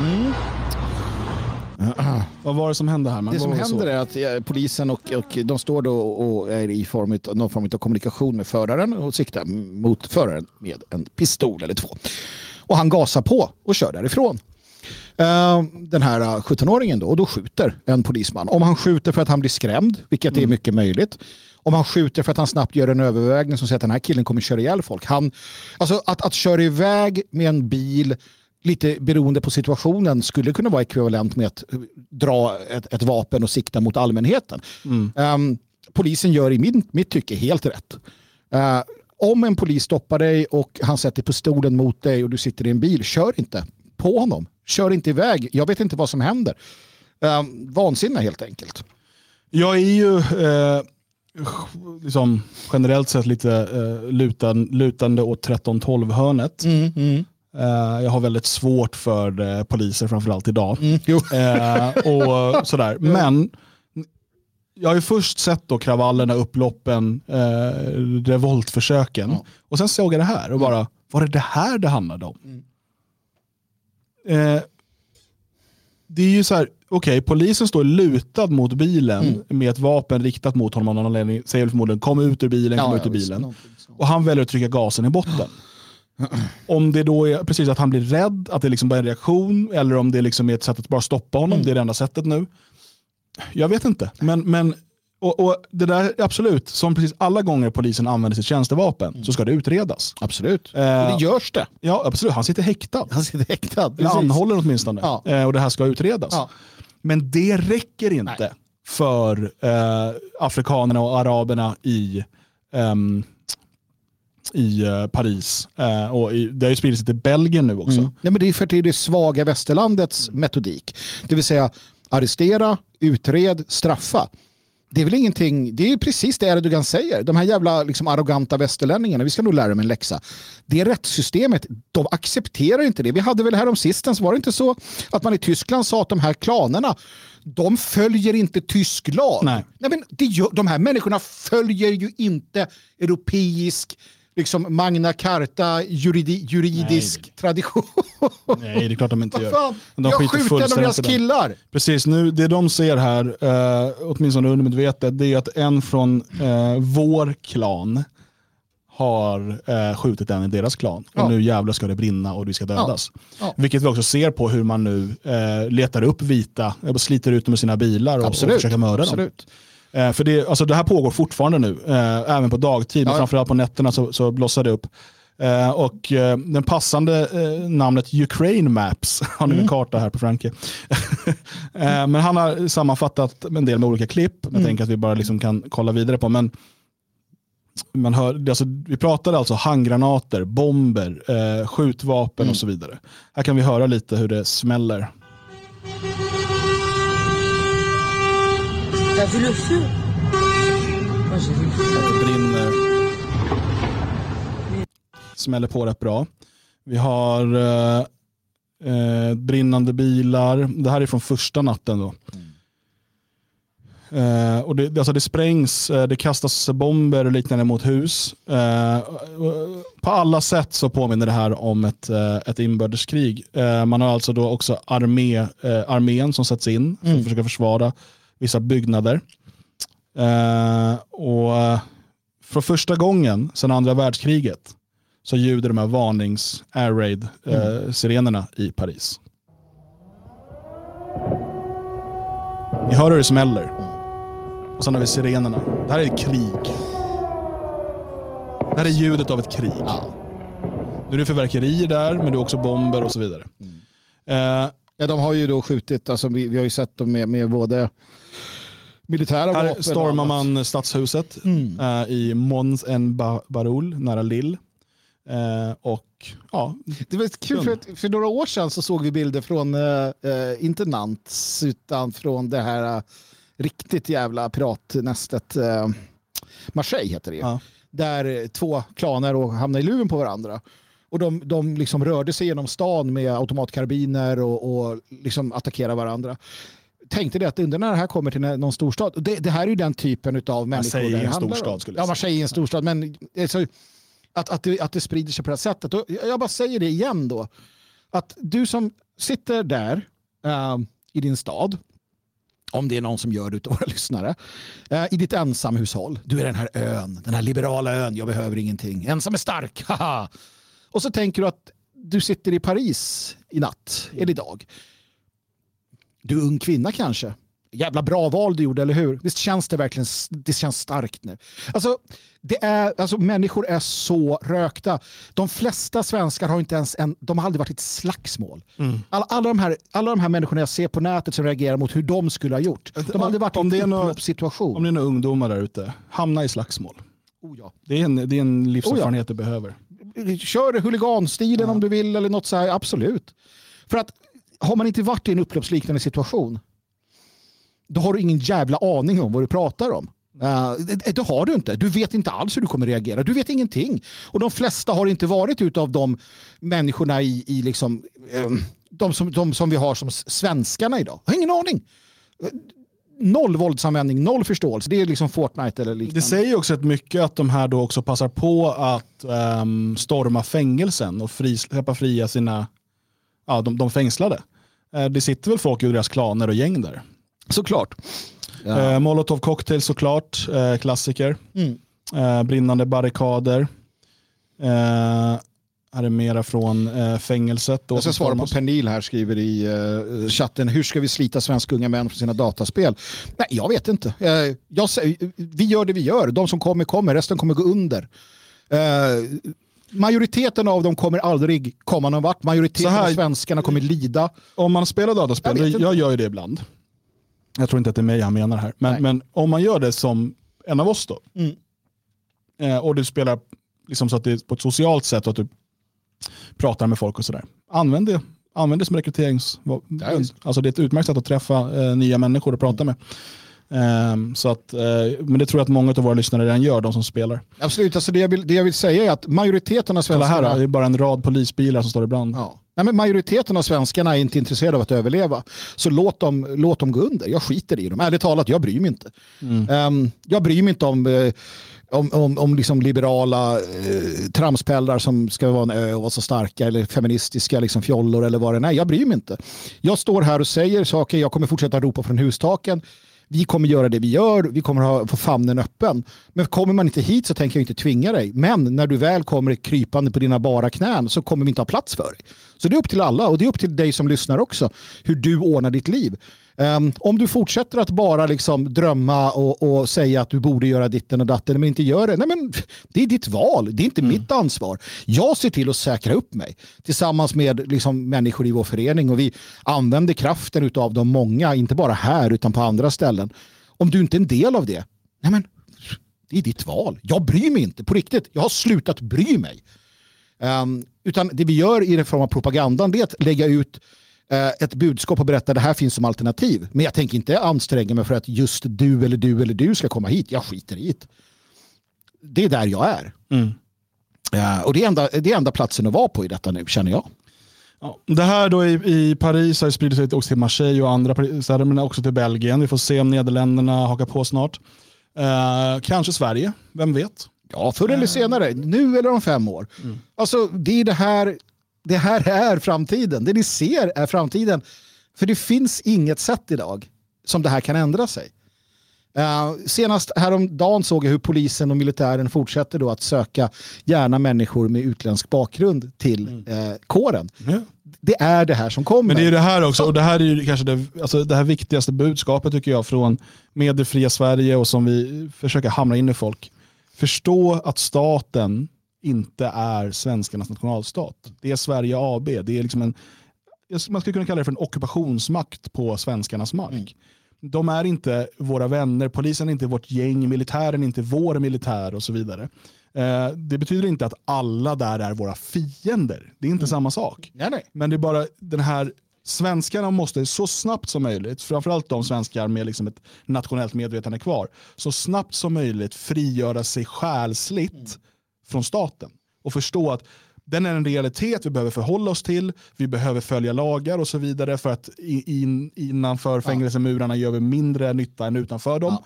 Mm. Vad var det som hände här? Man det som händer är att eh, polisen och, och de står då och är i form av, någon form av kommunikation med föraren och siktar mot föraren med en pistol eller två. Och han gasar på och kör därifrån. Uh, den här 17-åringen då, och då skjuter en polisman. Om han skjuter för att han blir skrämd, vilket mm. är mycket möjligt. Om han skjuter för att han snabbt gör en övervägning som säger att den här killen kommer köra ihjäl folk. Han, alltså att, att köra iväg med en bil lite beroende på situationen skulle kunna vara ekvivalent med att dra ett, ett vapen och sikta mot allmänheten. Mm. Um, polisen gör i min, mitt tycke helt rätt. Uh, om en polis stoppar dig och han sätter pistolen mot dig och du sitter i en bil, kör inte på honom. Kör inte iväg. Jag vet inte vad som händer. Uh, vansinne helt enkelt. Jag är ju eh, liksom, generellt sett lite eh, lutan, lutande åt 13-12 hörnet. Mm, mm. Uh, jag har väldigt svårt för uh, poliser, framförallt idag. Mm, uh, och sådär. Men jag har ju först sett då kravallerna, upploppen, revoltförsöken. Och sen såg jag det här och bara, var det det här det handlade om? Mm. det är ju så här, okej, okay, polisen står lutad mot bilen mm. med ett vapen riktat mot honom av någon anledning. Säger förmodligen kom ut ur bilen, kom ja, ut ur bilen. Och han väljer att trycka gasen i botten. Om det då är precis att han blir rädd, att det liksom bara är en reaktion, eller om det liksom är ett sätt att bara stoppa honom, mm. det är det enda sättet nu. Jag vet inte. Men, men och, och, det där, absolut, som precis alla gånger polisen använder sitt tjänstevapen mm. så ska det utredas. Absolut. Eh, och det görs det. Ja, absolut. Han sitter häktad. Han sitter häktad. Eller anhållen åtminstone. Ja. Eh, och det här ska utredas. Ja. Men det räcker inte Nej. för eh, afrikanerna och araberna i um, i uh, Paris. Uh, och i, det har ju spridit sig till Belgien nu också. Mm. Ja, men det är för att det är det svaga västerlandets metodik. Det vill säga arrestera, utred, straffa. Det är väl ingenting, det är precis det Erdogan säger. De här jävla liksom, arroganta västerlänningarna, vi ska nog lära dem en läxa. Det rättssystemet, de accepterar inte det. Vi hade väl härom sistens, var det inte så att man i Tyskland sa att de här klanerna, de följer inte tysk lag. Nej. Nej men det gör, de här människorna följer ju inte europeisk liksom Magna Carta juridi, juridisk Nej. tradition. Nej, det är klart de inte gör. Fan? De jag skjuter en av deras killar. Precis, nu, det de ser här, uh, åtminstone undermedvetet, det är att en från uh, vår klan har uh, skjutit en i deras klan. Ja. Och nu jävlar ska det brinna och vi ska dödas. Ja. Ja. Vilket vi också ser på hur man nu uh, letar upp vita, sliter ut dem ur sina bilar och, och försöker mörda Absolut. dem. Eh, för det, alltså det här pågår fortfarande nu, eh, även på dagtid, men framförallt på nätterna så, så blossar det upp. Eh, och eh, den passande eh, namnet Ukraine Maps, har ni mm. en karta här på Franke. Eh, men han har sammanfattat en del med olika klipp, jag mm. tänker att vi bara liksom kan kolla vidare på. Men man hör, alltså, vi pratade alltså handgranater, bomber, eh, skjutvapen mm. och så vidare. Här kan vi höra lite hur det smäller. T'as vu le feu Moi j'ai vu le feu. Det brinner. Smäller på rätt bra. Vi har eh, eh, brinnande bilar. Det här är från första natten. då. Uh, och det, alltså det sprängs, uh, det kastas bomber och liknande mot hus. Uh, på alla sätt så påminner det här om ett, ett inbördeskrig. man har alltså då också armé, armén som sätts in för att mm. försöka försvara vissa byggnader. Eh, och eh, för första gången sedan andra världskriget så ljuder de här varnings air raid eh, mm. sirenerna i Paris. Ni hör hur det smäller. Och sen har vi sirenerna. Det här är ett krig. Det här är ljudet av ett krig. Nu är det förverkerier där, men det är också bomber och så vidare. Eh, ja, de har ju då skjutit, alltså, vi, vi har ju sett dem med, med både militära Här vapen. stormar man stadshuset mm. uh, i Mons en Barul nära Lille. Eh, och, ja, det var kul för, att, för några år sedan så såg vi bilder från, eh, eh inte Nantes, utan från det här eh, riktigt jävla piratnästet. Eh, Marseille heter det ja. Där två klaner och hamnade i luven på varandra. Och de, de liksom rörde sig genom stan med automatkarbiner och, och liksom attackerade varandra tänkte det att när det här kommer till någon storstad, det, det här är ju den typen av människor. Man säger en storstad skulle jag säga. Ja, man säger en storstad, men alltså, att, att, det, att det sprider sig på det här sättet. Och jag bara säger det igen då, att du som sitter där uh, i din stad, om det är någon som gör det av våra lyssnare, uh, i ditt ensamhushåll. Du är den här ön, den här liberala ön, jag behöver ingenting. Ensam är stark, haha. Och så tänker du att du sitter i Paris i natt, eller idag. Du är ung kvinna kanske. Jävla bra val du gjorde, eller hur? Visst känns det verkligen det känns starkt nu? Alltså, det är, alltså, människor är så rökta. De flesta svenskar har inte ens en, de har aldrig varit i ett slagsmål. Mm. Alla, alla, de här, alla de här människorna jag ser på nätet som reagerar mot hur de skulle ha gjort. De har aldrig varit om i en situation. Om det är några ungdomar där ute, hamna i slagsmål. Oh ja. det, är en, det är en livserfarenhet oh ja. du behöver. Kör huliganstilen ja. om du vill eller något så här, absolut. För att har man inte varit i en upploppsliknande situation då har du ingen jävla aning om vad du pratar om. Uh, det, det, har du inte. Du vet inte alls hur du kommer reagera. Du vet ingenting. Och de flesta har inte varit utav de människorna i, i liksom, um, de, som, de som vi har som svenskarna idag. Jag har ingen aning. Noll våldsanvändning, noll förståelse. Det är liksom Fortnite eller liknande. Det säger också att mycket att de här då också passar på att um, storma fängelsen och fri, släppa fria sina, ja, de, de fängslade. Uh, det sitter väl folk i deras klaner och gäng där. Såklart. Ja. Eh, Molotov cocktail såklart, eh, klassiker. Mm. Eh, brinnande barrikader. Eh, här är mera från eh, fängelset. Jag ska svara på Pernil här, skriver i chatten. Hur ska vi slita svenska unga män från sina dataspel? Nej, jag vet inte. Jag, vi gör det vi gör. De som kommer kommer, resten kommer gå under. Majoriteten av dem kommer aldrig komma någon vart. Majoriteten här, av svenskarna kommer lida. Om man spelar dataspel, jag, jag gör ju det ibland. Jag tror inte att det är mig han menar här. Men, men om man gör det som en av oss då. Mm. Eh, och du spelar liksom så att det är på ett socialt sätt och att du pratar med folk och sådär. Använd det. Använd det som rekryterings... Alltså det är ett utmärkt sätt att träffa eh, nya människor och prata med. Um, så att, uh, men det tror jag att många av våra lyssnare redan gör, de som spelar. Absolut, alltså det, jag vill, det jag vill säga är att majoriteten av svenskarna... här, det är bara en rad polisbilar som står ibland. Ja. Nej, men majoriteten av svenskarna är inte intresserade av att överleva. Så låt dem, låt dem gå under. Jag skiter i dem. Ärligt talat, jag bryr mig inte. Mm. Um, jag bryr mig inte om, uh, om, om, om liksom liberala uh, tramspellar som ska vara en ö och vara så starka eller feministiska liksom fjollor eller vad det är. Jag bryr mig inte. Jag står här och säger saker. Jag kommer fortsätta ropa från hustaken vi kommer göra det vi gör, vi kommer ha få famnen öppen. Men kommer man inte hit så tänker jag inte tvinga dig. Men när du väl kommer krypande på dina bara knän så kommer vi inte ha plats för dig. Så det är upp till alla och det är upp till dig som lyssnar också hur du ordnar ditt liv. Um, om du fortsätter att bara liksom drömma och, och, säga att du borde göra ditten och datten men inte gör det, nej men det är ditt val, det är inte mm. mitt ansvar. Jag ser till att säkra upp mig tillsammans med liksom människor i vår förening och vi använder kraften av de många, inte bara här utan på andra ställen. Om du inte är en del av det, nej men det är ditt val. Jag bryr mig inte på riktigt. Jag har slutat bry mig. Um, utan det vi gör i den form av propagandan är att lägga ut ett budskap och berätta att det här finns som alternativ. Men jag tänker inte anstränga mig för att just du eller du eller du ska komma hit. Jag skiter i det. Det är där jag är. Mm. Ja, och det är, enda, det är enda platsen att vara på i detta nu, känner jag. Ja, det här då i, i Paris har spridit sig också till Marseille och andra städer, men också till Belgien. Vi får se om Nederländerna hakar på snart. Eh, kanske Sverige, vem vet? Ja, förr eller senare. Nu eller om fem år. Mm. Alltså, det är det här det här är framtiden. Det ni ser är framtiden. För det finns inget sätt idag som det här kan ändra sig. Uh, senast häromdagen såg jag hur polisen och militären fortsätter då att söka gärna människor med utländsk bakgrund till uh, kåren. Mm. Det är det här som kommer. Men det är det här också, och det här är ju kanske det, alltså det här viktigaste budskapet tycker jag från mediefria Sverige och som vi försöker hamra in i folk. Förstå att staten inte är svenskarnas nationalstat. Det är Sverige AB. Det är liksom en, man skulle kunna kalla det för en ockupationsmakt på svenskarnas mark. Mm. De är inte våra vänner, polisen är inte vårt gäng, militären är inte vår militär och så vidare. Eh, det betyder inte att alla där är våra fiender. Det är inte mm. samma sak. Nej, nej. Men det är bara den här svenskarna måste så snabbt som möjligt, framförallt de svenskar med liksom ett nationellt medvetande kvar, så snabbt som möjligt frigöra sig själsligt mm. Från staten och förstå att den är en realitet vi behöver förhålla oss till, vi behöver följa lagar och så vidare för att in, innanför fängelsemurarna gör vi mindre nytta än utanför dem. Ja.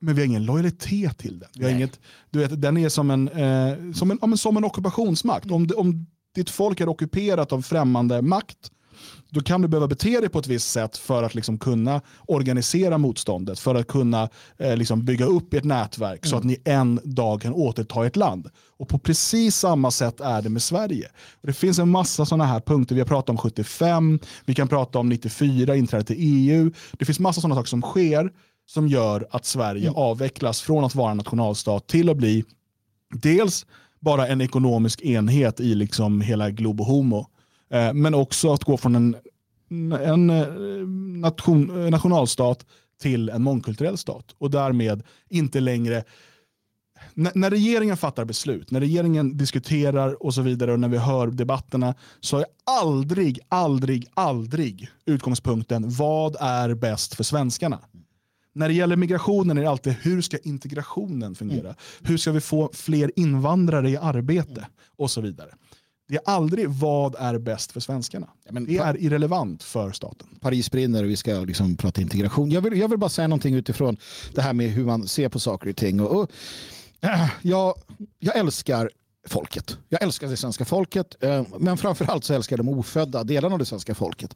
Men vi har ingen lojalitet till den. Vi har inget, du vet, den är som en, eh, som en, som en ockupationsmakt. Om, om ditt folk är ockuperat av främmande makt, då kan du behöva bete dig på ett visst sätt för att liksom kunna organisera motståndet, för att kunna eh, liksom bygga upp ert nätverk mm. så att ni en dag kan återta ett land. Och på precis samma sätt är det med Sverige. Och det finns en massa sådana här punkter. Vi har pratat om 75, vi kan prata om 94, inträde till EU. Det finns massa sådana saker som sker som gör att Sverige mm. avvecklas från att vara en nationalstat till att bli dels bara en ekonomisk enhet i liksom hela Globo Homo. Eh, men också att gå från en, en eh, nation, nationalstat till en mångkulturell stat. Och därmed inte längre när regeringen fattar beslut, när regeringen diskuterar och så vidare och när vi hör debatterna så är aldrig, aldrig, aldrig utgångspunkten vad är bäst för svenskarna. När det gäller migrationen är det alltid hur ska integrationen fungera? Mm. Hur ska vi få fler invandrare i arbete? Och så vidare. Det är aldrig vad är bäst för svenskarna. Ja, det är irrelevant för staten. Paris brinner och vi ska liksom prata integration. Jag vill, jag vill bara säga någonting utifrån det här med hur man ser på saker och ting. Och, och äh, jag, jag älskar folket. Jag älskar det svenska folket, äh, men framförallt så älskar jag de ofödda delarna av det svenska folket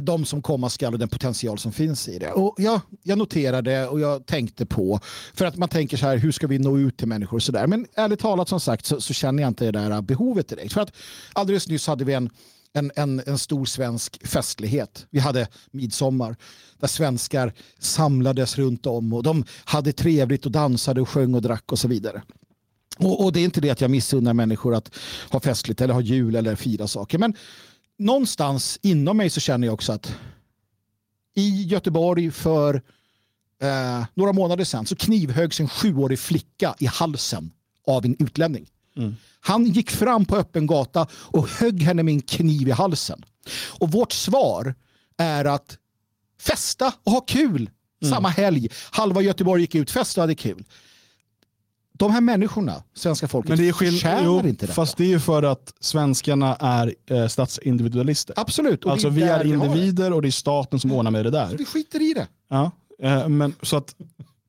de som komma skall och den potential som finns i det. Och jag, jag noterade och jag tänkte på, för att man tänker så här, hur ska vi nå ut till människor och så där. Men ärligt talat som sagt så, så, känner jag inte det där behovet direkt. För att alldeles nyss hade vi en, en, en, en stor svensk festlighet. Vi hade midsommar där svenskar samlades runt om och de hade trevligt och dansade och sjöng och drack och så vidare. Och, och det är inte det att jag missunnar människor att ha festligt eller ha jul eller fira saker. Men någonstans inom mig så känner jag också att i Göteborg för eh, några månader sedan så knivhögs en sjuårig flicka i halsen av en utlänning. Mm. Han gick fram på öppen gata och högg henne med en kniv i halsen. Och vårt svar är att festa och ha kul mm. samma helg. Halva Göteborg gick ut, festa och hade kul de här människorna, svenska folket, Men det är förtjänar inte det. Fast det är ju för att svenskarna är eh, statsindividualister. Absolut. Alltså vi är individer och det är staten som ordnar med det där. Så vi skiter i det. Ja, eh, men så att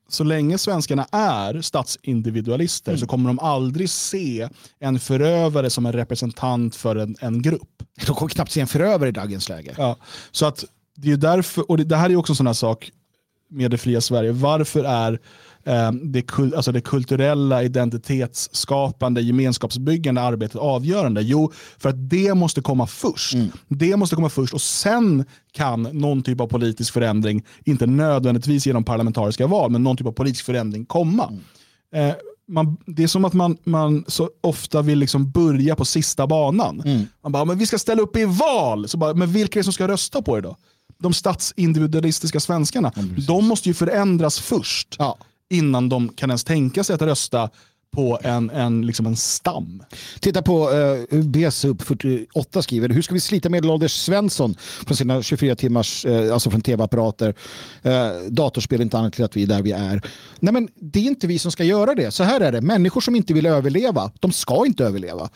så länge svenskarna är statsindividualister mm. så kommer de aldrig se en förövare som en representant för en, en grupp. De kommer knappt se en förövare i dagens läge. Ja, så att det är därför, och det, det här är också en sån här sak med det fria Sverige. Varför är Eh, det, alltså det kulturella, identitetsskapande, gemenskapsbyggande arbetet avgörande? Jo, för att det måste komma först. Mm. Det måste komma först och sen kan någon typ av politisk förändring, inte nödvändigtvis genom parlamentariska val, men någon typ av politisk förändring komma. Mm. Eh, man, det är som att man, man så ofta vill liksom börja på sista banan. Mm. Man bara, men vi ska ställa upp i val. Så bara, men vilka är det som ska rösta på det då? De statsindividualistiska svenskarna. de måste ju förändras först. Ja innan de kan ens tänka sig att rösta på en, en, liksom en stam. Titta på uh, BSUP 48 skriver, hur ska vi slita medelålders Svensson från sina 24 timmars, uh, alltså från tv-apparater, uh, datorspel, inte annat till att vi är där vi är. Nej men det är inte vi som ska göra det. Så här är det, människor som inte vill överleva, de ska inte överleva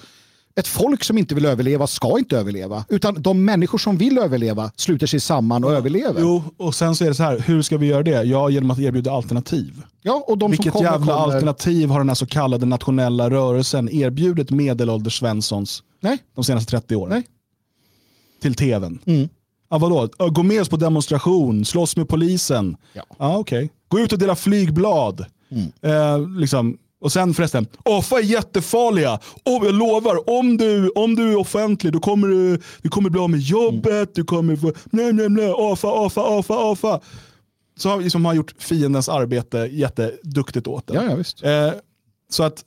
ett folk som inte vill överleva ska inte överleva. Utan de människor som vill överleva sluter sig samman och överlever. Jo, och sen så är det så här, hur ska vi göra det? Ja, genom att erbjuda alternativ. Ja, och de Vilket som kommer, jävla kommer... alternativ har den här så kallade nationella rörelsen erbjudit medelålders Svenssons Nej. de senaste 30 åren? Nej. Till tvn? Mm. Ja, vadå? Gå med oss på demonstration, slåss med polisen. Ja. Ja, okay. Gå ut och dela flygblad. Mm. Eh, liksom, och sen förresten, AFA är jättefarliga. Och jag lovar, om du, om du är offentlig då kommer du, du kommer bli av med jobbet. Mm. Du kommer få, nej, nej, nej, AFA, AFA, AFA, AFA. Så har liksom har gjort fiendens arbete jätteduktigt åt det. Ja, ja, visst. Eh, så att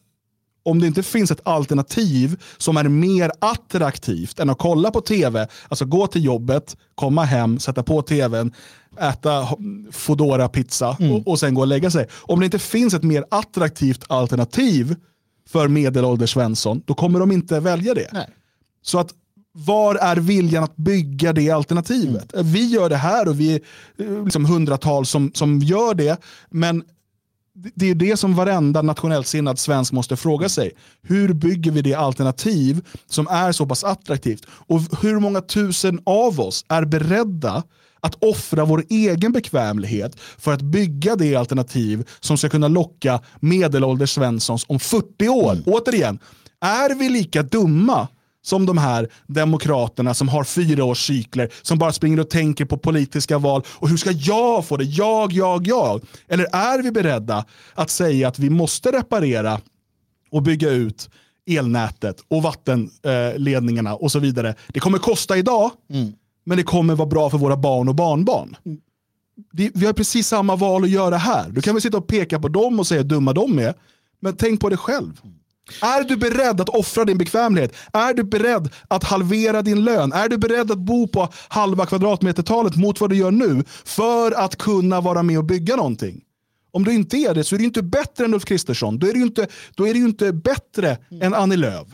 om det inte finns ett alternativ som är mer attraktivt än att kolla på tv, alltså gå till jobbet, komma hem, sätta på tvn, äta fodora pizza mm. och, och sen gå och lägga sig. Om det inte finns ett mer attraktivt alternativ för medelålders Svensson, då kommer de inte välja det. Nej. Så att var är viljan att bygga det alternativet? Mm. Vi gör det här och vi är eh, liksom hundratals som, som gör det. Men det är det som varenda nationellt sinnad svensk måste fråga sig. Hur bygger vi det alternativ som är så pass attraktivt? Och hur många tusen av oss är beredda att offra vår egen bekvämlighet för att bygga det alternativ som ska kunna locka medelålders Svenssons om 40 år? Mm. Återigen, är vi lika dumma som de här demokraterna som har fyra års cykler, som bara springer och tänker på politiska val och hur ska jag få det? Jag, jag, jag. Eller är vi beredda att säga att vi måste reparera och bygga ut elnätet och vattenledningarna och så vidare. Det kommer kosta idag, mm. men det kommer vara bra för våra barn och barnbarn. Mm. vi har precis samma val att göra här. Du kan väl sitta och peka på dem och säga hur dumma de är, men tänk på det själv. Är du beredd att offra din bekvämlighet? Är du beredd att halvera din lön? Är du beredd att bo på halva kvadratmetertalet mot vad du gör nu för att kunna vara med och bygga någonting? Om du inte är det så är du inte bättre än Ulf Kristersson. Då är du inte, då är du inte bättre mm. än Annie Lööf.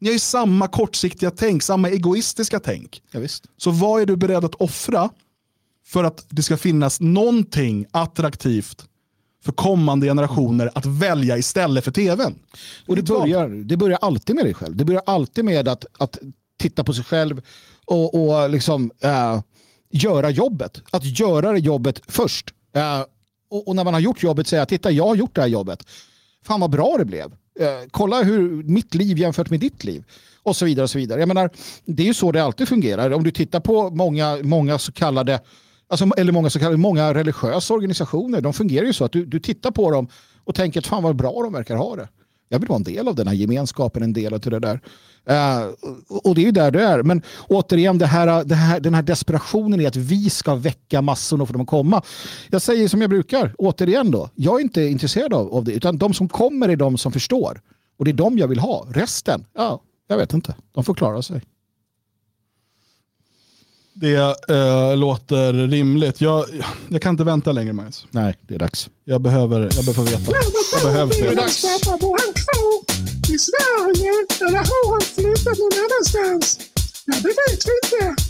Ni har ju samma kortsiktiga tänk, samma egoistiska tänk. Ja, så vad är du beredd att offra för att det ska finnas någonting attraktivt för kommande generationer att välja istället för tvn. Och det, börjar, det börjar alltid med dig själv. Det börjar alltid med att, att titta på sig själv och, och liksom, äh, göra jobbet. Att göra det jobbet först. Äh, och, och, när man har gjort jobbet säga titta jag har gjort det här jobbet. Fan vad bra det blev. Äh, kolla hur mitt liv jämfört med ditt liv. Och så vidare. och så vidare. Jag menar, det är ju så det alltid fungerar. Om du tittar på många, många så kallade alltså, eller många, så kallade, många religiösa organisationer, de fungerar ju så att du, du tittar på dem och tänker att fan vad bra de verkar ha det. Jag vill vara en del av den här gemenskapen, en del av det där. Uh, och det är ju där det är. Men återigen, det här, det här, den här desperationen i att vi ska väcka massorna för dem att komma. Jag säger som jag brukar, återigen då. Jag är inte intresserad av, av det, utan de som kommer är de som förstår. Och det är de jag vill ha. Resten, ja, jag vet inte. De får klara sig. Det äh, låter rimligt. Jag, jag kan inte vänta längre Magnus. Nej, det är dags. Jag behöver, jag behöver veta. Jag behöver det. Är dags. I Sverige eller har han flyttat någon annanstans? Ja, det vet vi inte.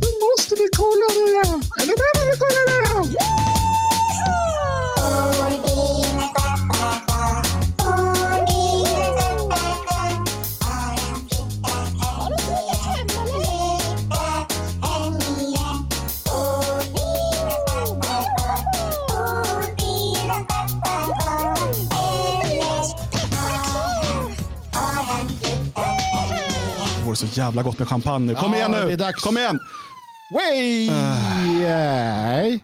Då måste vi kolla det här. Eller behöver vi kolla det här? Det så jävla gott med champagne nu. Kom ja, igen nu! Det är dags. Kom igen! Way! Uh.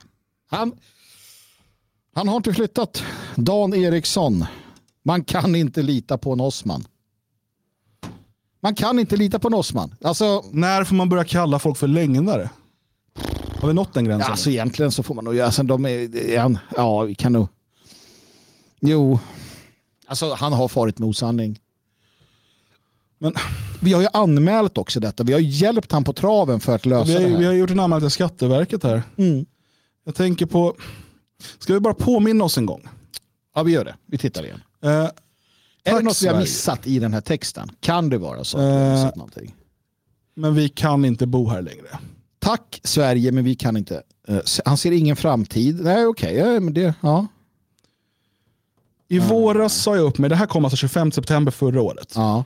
Han, han har inte flyttat. Dan Eriksson. Man kan inte lita på en Osman. Man kan inte lita på en Osman. Alltså, När får man börja kalla folk för lögnare? Har vi nått den gränsen? Alltså egentligen så får man nog göra. Alltså, de är, ja, vi kan nog. Jo, alltså han har farit med osanning. Men vi har ju anmält också detta. Vi har hjälpt han på traven för att lösa vi har, det här. Vi har gjort en anmälan till Skatteverket här. Mm. Jag tänker på, ska vi bara påminna oss en gång? Ja, vi gör det. Vi tittar igen. Eh, är det något vi har missat i den här texten? Kan det vara så? Eh? Men vi kan inte bo här längre. Tack Sverige, men vi kan inte. Uh, han ser ingen framtid. Nej, okej. Okay. Ja, det, ja. I våras sa jag upp mig, det här kom alltså 25 september förra året. Ja.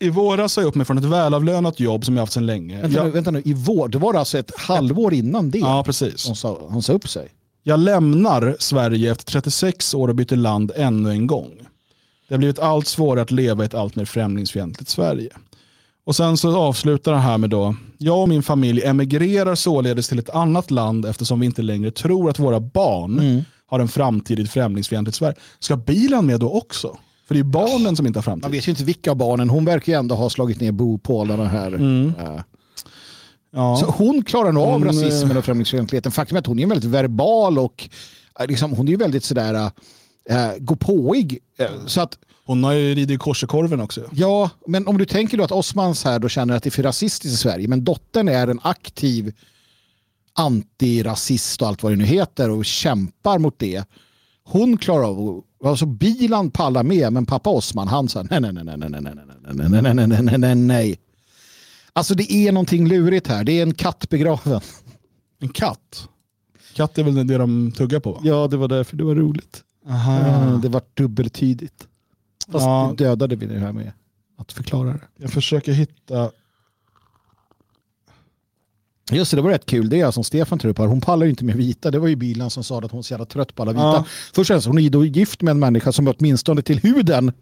I våras sa jag upp mig från ett välavlönat jobb som jag haft sedan länge. Vänta, jag... nu, vänta nu, i vår, det var alltså ett halvår innan det? Ja, precis. Hon sa, hon sa upp sig? Jag lämnar Sverige efter 36 år och byter land ännu en gång. Det har blivit allt svårare att leva i ett allt mer främlingsfientligt Sverige. Och sen så avslutar han här med då, jag och min familj emigrerar således till ett annat land eftersom vi inte längre tror att våra barn mm. har en framtid i ett främlingsfientligt Sverige. Ska bilen med då också? För det är barnen som inte har framtid. Man vet ju inte vilka barnen. Hon verkar ju ändå ha slagit ner bopålarna här. Mm. Ja. Så hon klarar nog av hon, rasismen och främlingsfientligheten. Faktum är att hon är väldigt verbal och liksom, hon är väldigt sådär äh, gå påig. Äh, så att Hon har ju ridit kors i korven också. Ja, men om du tänker då att Osmans här då känner att det är för rasistiskt i Sverige, men dottern är en aktiv antirasist och allt vad det nu heter och kämpar mot det. Hon klarar av Alltså bilan pallar med, men pappa Osman han sa nej, nej, nej, nej, nej, nej, nej, nej, nej, nej, nej, nej, nej. Alltså det är någonting lurigt här. Det är en katt begraven. En katt? Katt är väl det de tuggar på? Ja, det var därför det var roligt. Aha. Det var dubbeltydigt. Fast ja. dödade vi det här med att förklara det. Jag försöker hitta Just det, det var rätt kul. Det är som Stefan tar upp här. Hon pallar inte med vita. Det var ju bilen som sa att hon är så jävla trött på alla vita. Ja. Först och hon är då gift med en människa som åtminstone till huden.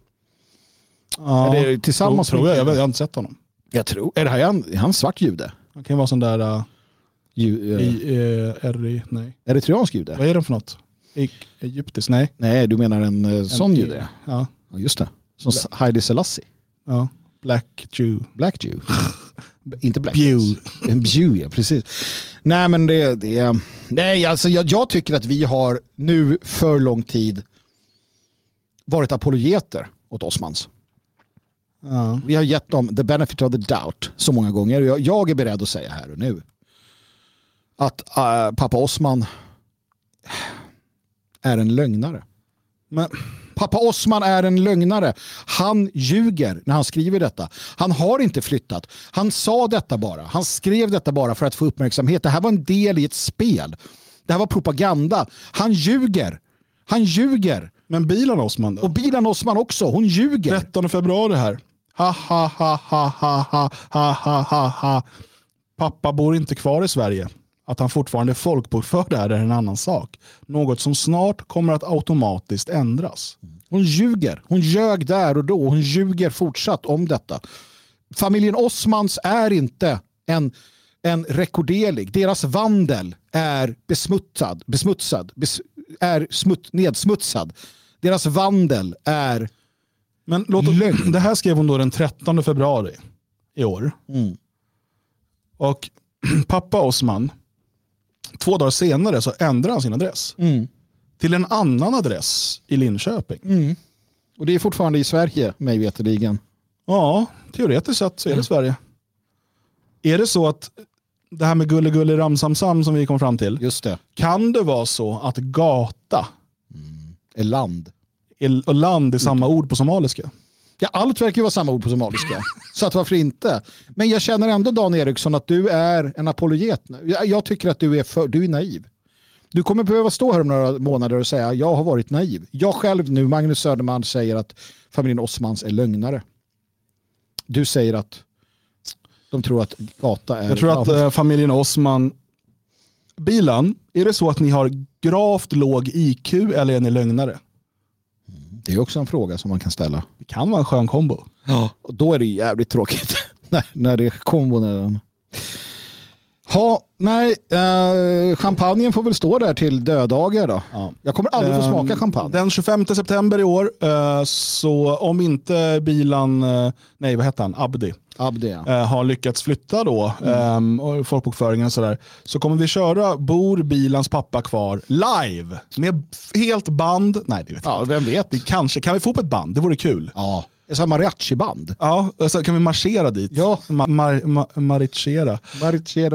Ja, Eller tillsammans. Tror, tror jag. jag. jag har inte sett honom. Jag tror. Är det här är han, är han svart jude? Han kan vara sån där... Uh, Ju, uh, nej. Eritreansk jude? Vad är det för något? E Egyptisk? Nej. Nej, du menar en uh, sån jude? Ja. ja. Just det. Som Heidi Selassie. Ja. Black Jew. Black Jew. Inte Black. En Bew, ja precis. Nej men det, det nej alltså jag, jag, tycker att vi har nu för lång tid varit apologeter åt Osmans. Ja. Vi har gett dem the benefit of the doubt så många gånger. Jag, jag är beredd att säga här och nu att uh, pappa Osman är en lögnare. Men Pappa Osman är en lögnare. Han ljuger när han skriver detta. Han har inte flyttat. Han sa detta bara. Han skrev detta bara för att få uppmärksamhet. Det här var en del i ett spel. Det här var propaganda. Han ljuger. Han ljuger. Men Bilan Osman då? Och Bilan Osman också. Hon ljuger. 13 februari här. Ha ha ha ha ha ha ha ha ha. Pappa bor inte kvar i Sverige. Att han fortfarande är folkbokförd där är en annan sak. Något som snart kommer att automatiskt ändras. Hon ljuger. Hon ljög där och då. Hon ljuger fortsatt om detta. Familjen Osmans är inte en, en rekorderlig. Deras vandel är besmutsad, besmutsad bes, är smut, nedsmutsad. Deras vandel är Men låt, lögn. Det här skrev hon då den 13 februari i år. Mm. Och pappa Osman Två dagar senare så ändrar han sin adress. Mm. Till en annan adress i Linköping. Mm. Och det är fortfarande i Sverige, mig veterligen. Ja, teoretiskt sett så är det Sverige. Är det så att det här med gulle ramsamsam som vi kom fram till. Just det. Kan det vara så att gata mm. är land? Är, och land är samma ord på somaliska? Ja, allt verkar ju vara samma ord på somaliska. så att varför inte? Men jag känner ändå Dan Eriksson att du är en apologet. Jag, jag tycker att du är, för, du är naiv. Du kommer behöva stå här om några månader och säga jag har varit naiv. Jag själv nu, Magnus Söderman, säger att familjen Osmans är lögnare. Du säger att de tror att gata är... Jag tror att äh, familjen Osman, bilan, är det så att ni har gravt låg IQ eller är ni lögnare? Det är också en fråga som man kan ställa. Det kan vara en skön kombo. Ja, och då är det jävligt tråkigt när, när det är kombon. Är Ha, nej, eh, champagnen får väl stå där till döddagar då. Ja. Jag kommer aldrig få ehm, smaka champagne. Den 25 september i år, eh, så om inte bilan, eh, nej vad heter han, Abdi, Abdi ja. Eh, har lyckats flytta då, mm. och folkbokföringen och sådär, så kommer vi köra Bor bilans pappa kvar live med helt band. Nej, det vet ja, vem vet. Vi kanske, kan vi få upp ett band? Det vore kul. Ja. Ett mariachi-band. Ja, så kan vi marschera dit. Ja. Ma mar ma. Marichera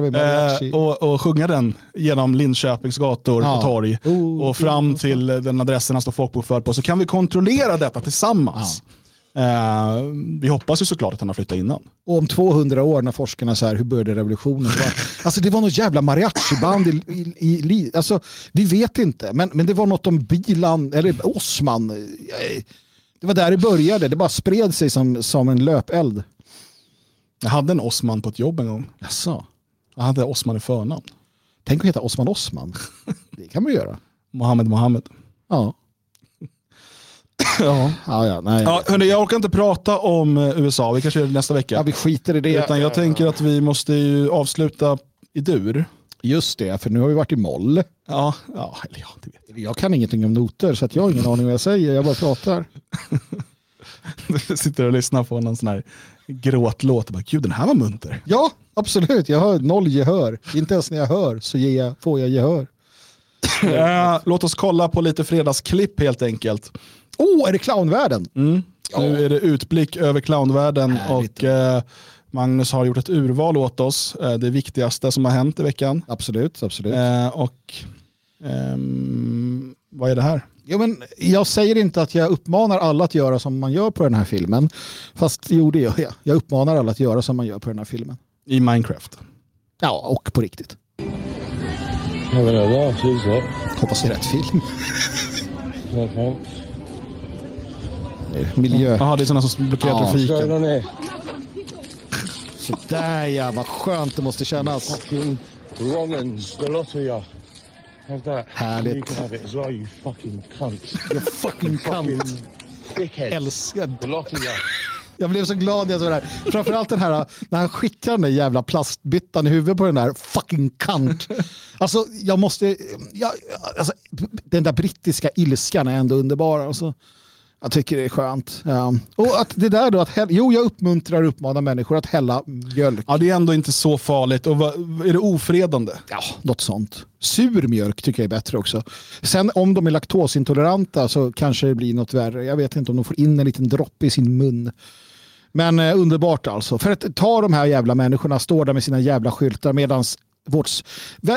med mariachi. Eh, och, och sjunga den genom Linköpings gator ja. och torg. Oh, och fram till den adressen han står folkbokförd på. Så kan vi kontrollera detta tillsammans. Ja. Eh, vi hoppas ju såklart att han har flyttat innan. Och om 200 år när forskarna säger hur började revolutionen? alltså det var något jävla mariachi-band i, i, i, alltså, vi vet inte, men, men det var något om Bilan, eller Osman. Det var där det började. Det bara spred sig som, som en löpeld. Jag hade en Osman på ett jobb en gång. Jaså? Jag hade Osman i förnamn. Tänk att heta Osman Osman. Det kan man göra. Mohammed Mohammed. Ja. Ja. Ja, ja, nej. Ja, hörni, jag orkar inte prata om eh, USA. Vi kanske gör det nästa vecka. Ja, vi skiter i det. Utan jag tänker att vi måste ju avsluta i dur. Just det, för nu har vi varit i moll. Ja, ja, eller vet jag. kan ingenting om noter så jag har ingen aning vad jag säger, jag bara pratar. du sitter och lyssnar på någon sån här gråtlåt och bara, gud den här var munter. Ja, absolut. Jag har noll gehör. Inte ens när jag hör så jag, får jag gehör. Låt oss kolla på lite fredagsklipp helt enkelt. Åh, oh, är det clownvärlden? Mm. Nu är det utblick över clownvärlden Härligt. och eh, Magnus har gjort ett urval åt oss. Eh, det viktigaste som har hänt i veckan. Absolut. absolut. Eh, och ehm, Vad är det här? Jo, men jag säger inte att jag uppmanar alla att göra som man gör på den här filmen. Fast jo, det gör jag. Jag uppmanar alla att göra som man gör på den här filmen. I Minecraft? Ja, och på riktigt. Hoppas det är rätt film. Miljö. Jaha, det är sådana som blockerar ja. trafiken. Sådär ja, vad skönt det måste kännas. Romans, the lot of you. Have that. Härligt. You can have it as well, you fucking cunt. You fucking cunt. Dickhead. Älskad. The lot of you. Jag blev så glad när jag såg det här. Framförallt den här när han skickar den där jävla plastbyttan i huvudet på den där fucking cunt. Alltså jag måste, jag, alltså, den där brittiska ilskan är ändå underbar. Alltså. Jag tycker det är skönt. Ja. Och att det där då, att hälla, jo jag uppmuntrar och uppmanar människor att hälla mjölk. Ja det är ändå inte så farligt. Och vad, är det ofredande? Ja, något sånt. Sur mjölk tycker jag är bättre också. Sen om de är laktosintoleranta så kanske det blir något värre. Jag vet inte om de får in en liten droppe i sin mun. Men eh, underbart alltså. För att ta de här jävla människorna, står där med sina jävla skyltar medan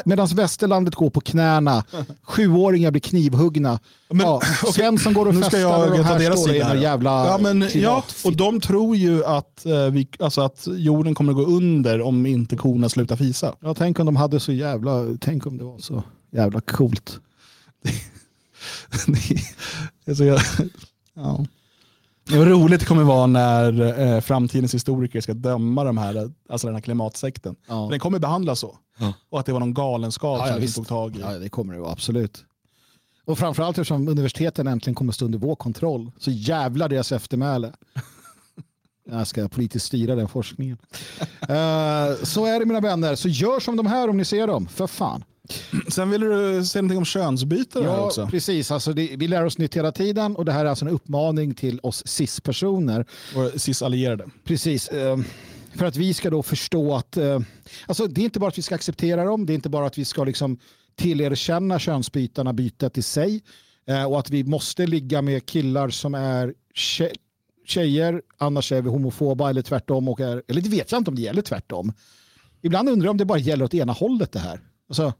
Medan västerlandet går på knäna, sjuåringar blir knivhuggna. Men, ja. Svensson går och festar jag, och de här står i en jävla ja, men, ja, Och de tror ju att, eh, vi, alltså att jorden kommer att gå under om inte korna slutar fisa. Ja, tänk om de hade så jävla, tänk om det var så jävla coolt. det är så jag, ja. Roligt det kommer vara när eh, framtidens historiker ska döma de här, alltså den här klimatsekten. Ja. Den kommer behandlas så. Ja. Och att det var någon galenskap ja, som vi tog tag i. Ja, det kommer det vara, absolut. Och framförallt eftersom universiteten äntligen kommer stå under vår kontroll. Så jävlar deras eftermäle. Jag ska politiskt styra den forskningen. uh, så är det mina vänner. Så gör som de här om ni ser dem. För fan. Sen vill du säga någonting om könsbyte ja, också. Precis, alltså det, vi lär oss nytt hela tiden och det här är alltså en uppmaning till oss cis-personer. Och cis-allierade. Precis. Uh, för att vi ska då förstå att uh, alltså det är inte bara att vi ska acceptera dem, det är inte bara att vi ska liksom tillerkänna könsbytarna bytet i sig uh, och att vi måste ligga med killar som är tje tjejer, annars är vi homofoba eller tvärtom. Och är, eller det vet jag inte om det gäller tvärtom. Ibland undrar jag om det bara gäller åt ena hållet det här. Alltså,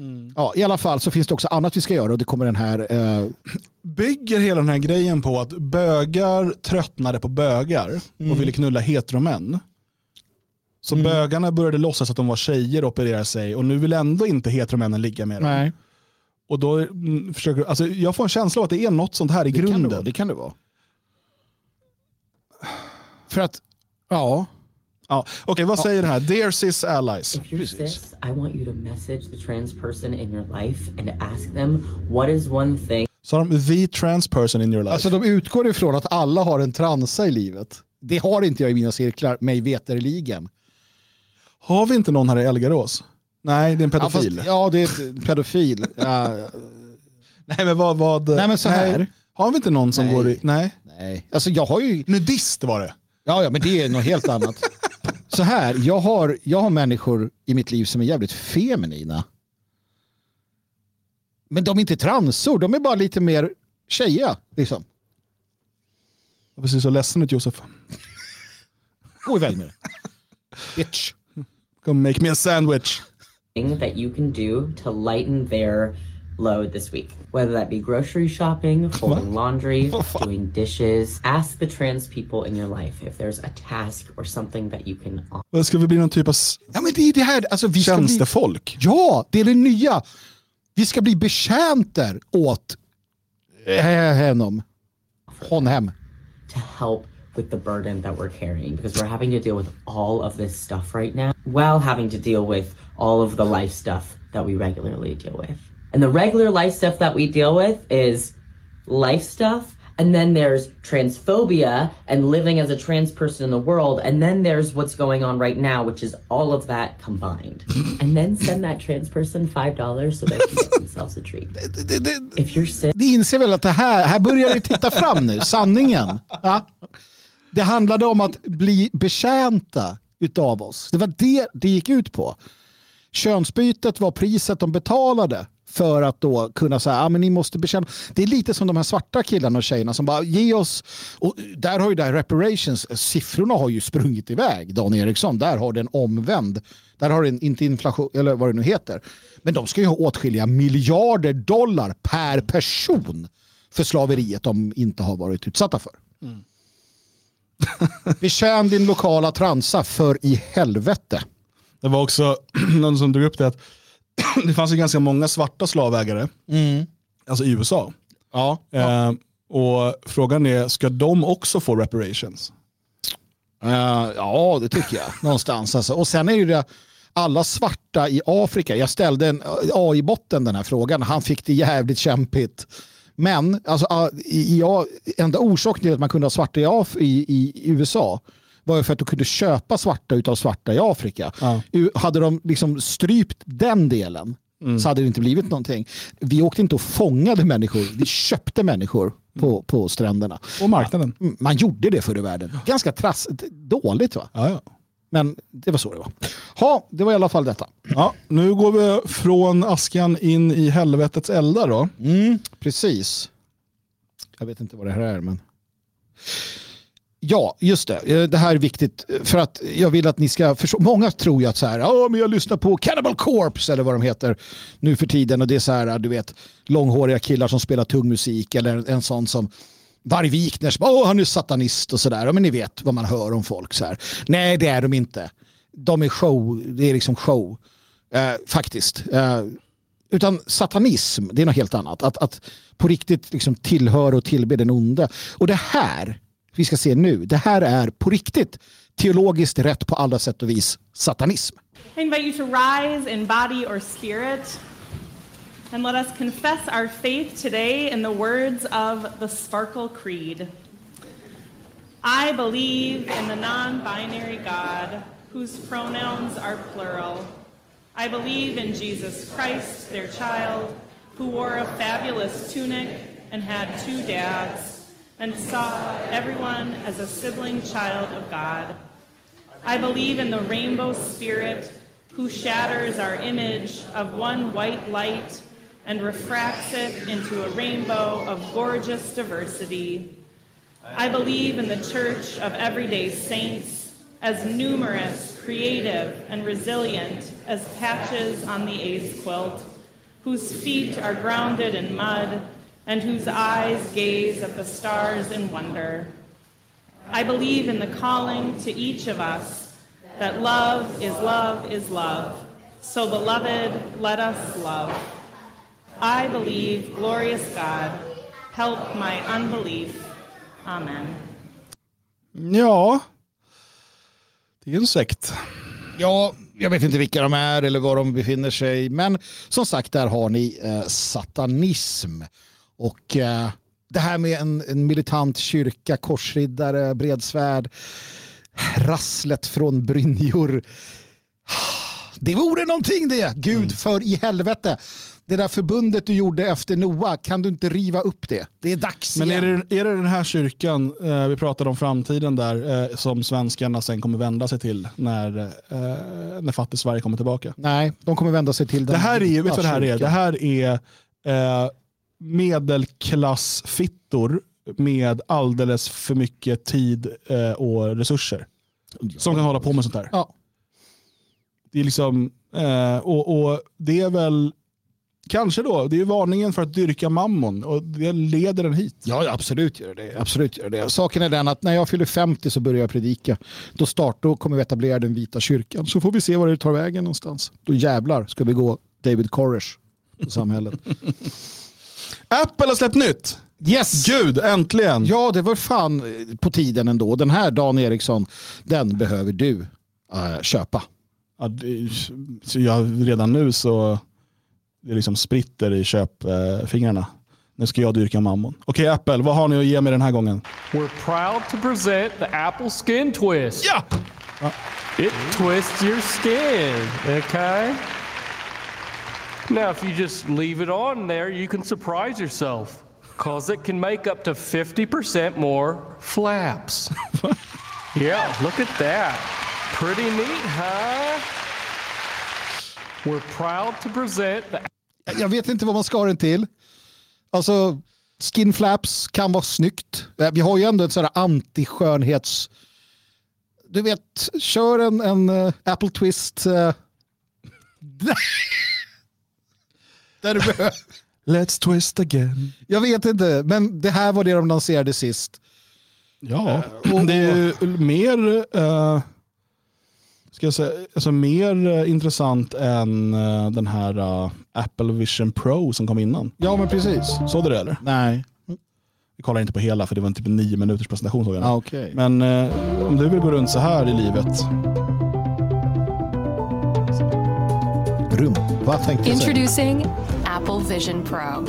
Mm. Ja, I alla fall så finns det också annat vi ska göra och det kommer den här... Eh... Bygger hela den här grejen på att bögar tröttnade på bögar mm. och ville knulla heteromän. Så mm. bögarna började låtsas att de var tjejer och operera sig och nu vill ändå inte heteromännen ligga med dem. Nej. Och då mm, försöker, alltså jag får en känsla av att det är något sånt här i det grunden. Kan det, vara, det kan det vara. För att, ja. Ja, Okej, okay, vad säger den här? Dear cis allies. If you're cis, I want you to message the trans person in your life and ask them what is one thing... Så de the trans person in your life? Alltså de utgår ifrån att alla har en transa i livet. Det har inte jag i mina cirklar, mig veterligen. Har vi inte någon här i Elgarås? Nej, det är en pedofil. Ja, fast, ja det är en pedofil. ja. Nej, men vad... vad nej, men så här. Nej. Har vi inte någon som nej. går i... Nej. Nej. Alltså jag har ju... Nudist var det. Ja, ja men det är något helt annat. Så här, jag har, jag har människor i mitt liv som är jävligt feminina. Men de är inte transor, de är bara lite mer tjejiga. Liksom. Jag ser så ledsen ut Josef. Gå iväg med det. Bitch. Come make me a sandwich. that you can do to lighten their load this week. Whether that be grocery shopping, folding laundry, doing dishes. Ask the trans people in your life if there's a task or something that you can... Ska vi bli någon typ av ja, men det är det här, alltså, vi tjänstefolk? Bli, ja, det är det nya. Vi ska bli betjänter åt eh, honom. Honom. To help with the burden that we're carrying because we're having to deal with all of this stuff right now while having to deal with all of the life stuff that we regularly deal with. And the regular life stuff that we deal with is life stuff. And then there's transphobia and living as a trans person in the world. And then there's what's going on right now, which is all of that combined. and then send that trans person $5 so they can get themselves a treat. If you're sick. Ni inser väl att det här, här börjar det titta fram nu, sanningen. Ja? Det handlade om att bli betjänta utav oss. Det var det det gick ut på. Könsbytet var priset de betalade för att då kunna säga, ah, men ni måste bekänna. Det är lite som de här svarta killarna och tjejerna som bara, ge oss, och där har ju det här reparations, siffrorna har ju sprungit iväg, Dan Eriksson, där har den omvänd, där har den inte inflation, eller vad det nu heter. Men de ska ju ha åtskilliga miljarder dollar per person för slaveriet de inte har varit utsatta för. Mm. Betjän din lokala transa för i helvete. Det var också någon som drog upp det att det fanns ju ganska många svarta slavägare, mm. alltså i USA. Ja, ja. Eh, och frågan är, ska de också få reparations? Uh, ja, det tycker jag. Någonstans. Alltså. Och sen är ju det alla svarta i Afrika. Jag ställde en AI-botten den här frågan. Han fick det jävligt kämpigt. Men alltså, ja, enda orsaken till att man kunde ha svarta i, i, i USA var ju för att du kunde köpa svarta utav svarta i Afrika. Ja. Hade de liksom strypt den delen mm. så hade det inte blivit någonting. Vi åkte inte och fångade människor, vi köpte människor på, på stränderna. Och marknaden. Man gjorde det förr i världen. Ganska trass, dåligt va? Ja, ja. Men det var så det var. Ja, det var i alla fall detta. Ja, nu går vi från askan in i helvetets eldar då. Mm, precis. Jag vet inte vad det här är, men... Ja, just det. Eh, det här är viktigt eh, för att jag vill att ni ska förstå. Många tror ju att så här, ja, men jag lyssnar på Cannibal Corpse eller vad de heter nu för tiden och det är så här, du vet, långhåriga killar som spelar tung musik eller en sån som Varg Wikners, åh han är satanist och sådär. Men ni vet vad man hör om folk. så här. Nej, det är de inte. De är show, det är liksom show. Eh, faktiskt. Eh, utan satanism, det är något helt annat. Att, att på riktigt liksom tillhöra och tillbe den onde. Och det här, vi ska se nu, det här är på riktigt teologiskt rätt på alla sätt och vis satanism. I invite you to rise in body or spirit and let us confess our faith today in the words of the Sparkle Creed. I believe in the non binary God whose pronouns are plural. I believe in Jesus Christ, their child, who wore a fabulous tunic and had two dads and saw everyone as a sibling child of God. I believe in the rainbow spirit who shatters our image of one white light and refracts it into a rainbow of gorgeous diversity. I believe in the church of everyday saints as numerous, creative, and resilient as patches on the ace quilt, whose feet are grounded in mud and whose eyes gaze at the stars in wonder. I believe in the calling to each of us that love is love is love. So, beloved, let us love. I believe, glorious God, help my unbelief. Amen. Ja, det är en sekt. Ja, jag vet inte vilka de är eller var de befinner sig. Men som sagt, där har ni eh, satanism. Och eh, det här med en, en, militant kyrka, korsriddare, bredsvärd, rasslet från brynjor. Det vore någonting det, Gud mm. för i helvete det där förbundet du gjorde efter Noa, kan du inte riva upp det? Det är dags Men igen. är det, är det den här kyrkan, eh, vi pratade om framtiden där, eh, som svenskarna sen kommer vända sig till när, eh, när fattig Sverige kommer tillbaka? Nej, de kommer vända sig till den det här är, vet vad det här är? Det här är eh, medelklassfittor med alldeles för mycket tid eh, och resurser. Som kan hålla på med sånt här. Ja. Det är liksom, eh, och, och det är väl Kanske då. Det är varningen för att dyrka mammon och det leder den hit. Ja, absolut gör det. Absolut gör det. Saken är den att när jag fyller 50 så börjar jag predika. Då startar och kommer vi etablera den vita kyrkan. Så får vi se var det tar vägen någonstans. Då jävlar ska vi gå David Koresh i samhället. Apple har släppt nytt. Yes! Gud, äntligen! Ja, det var fan på tiden ändå. Den här Dan Eriksson, den behöver du uh, köpa. Ja, det, ja, redan nu så det liksom spritter i köpfingrarna. Nu ska jag dyrka mammon. Okej okay, Apple, vad har ni att ge mig den här gången? We're proud to present the Apple Skin Twist. Ja! Uh, it twists your skin, okay? Now if you just leave it on there, you can surprise yourself. Cause it can make up to 50% more flaps. yeah, look at that. Pretty neat, huh? We're proud to present Jag vet inte vad man ska den till. Alltså, skin flaps kan vara snyggt. Eh, Vi har ju ändå ett sådär anti-skönhets... Du vet, kör en, en eh, Apple Twist. eh, där du behöver. Let's twist again. Jag vet inte, men det här var det de lanserade sist. Ja, det är mer, eh, ska jag säga, alltså mer eh, intressant än eh, den här eh, Apple Vision Pro som kom innan. Ja, men precis. Såg du det eller? Nej. Vi kollar inte på hela för det var en typ en nio minuters presentation. Såg jag. Ah, okej. Men om du vill gå runt så här i livet. Rumpa tänkte jag säga. Introducing Apple Vision Pro.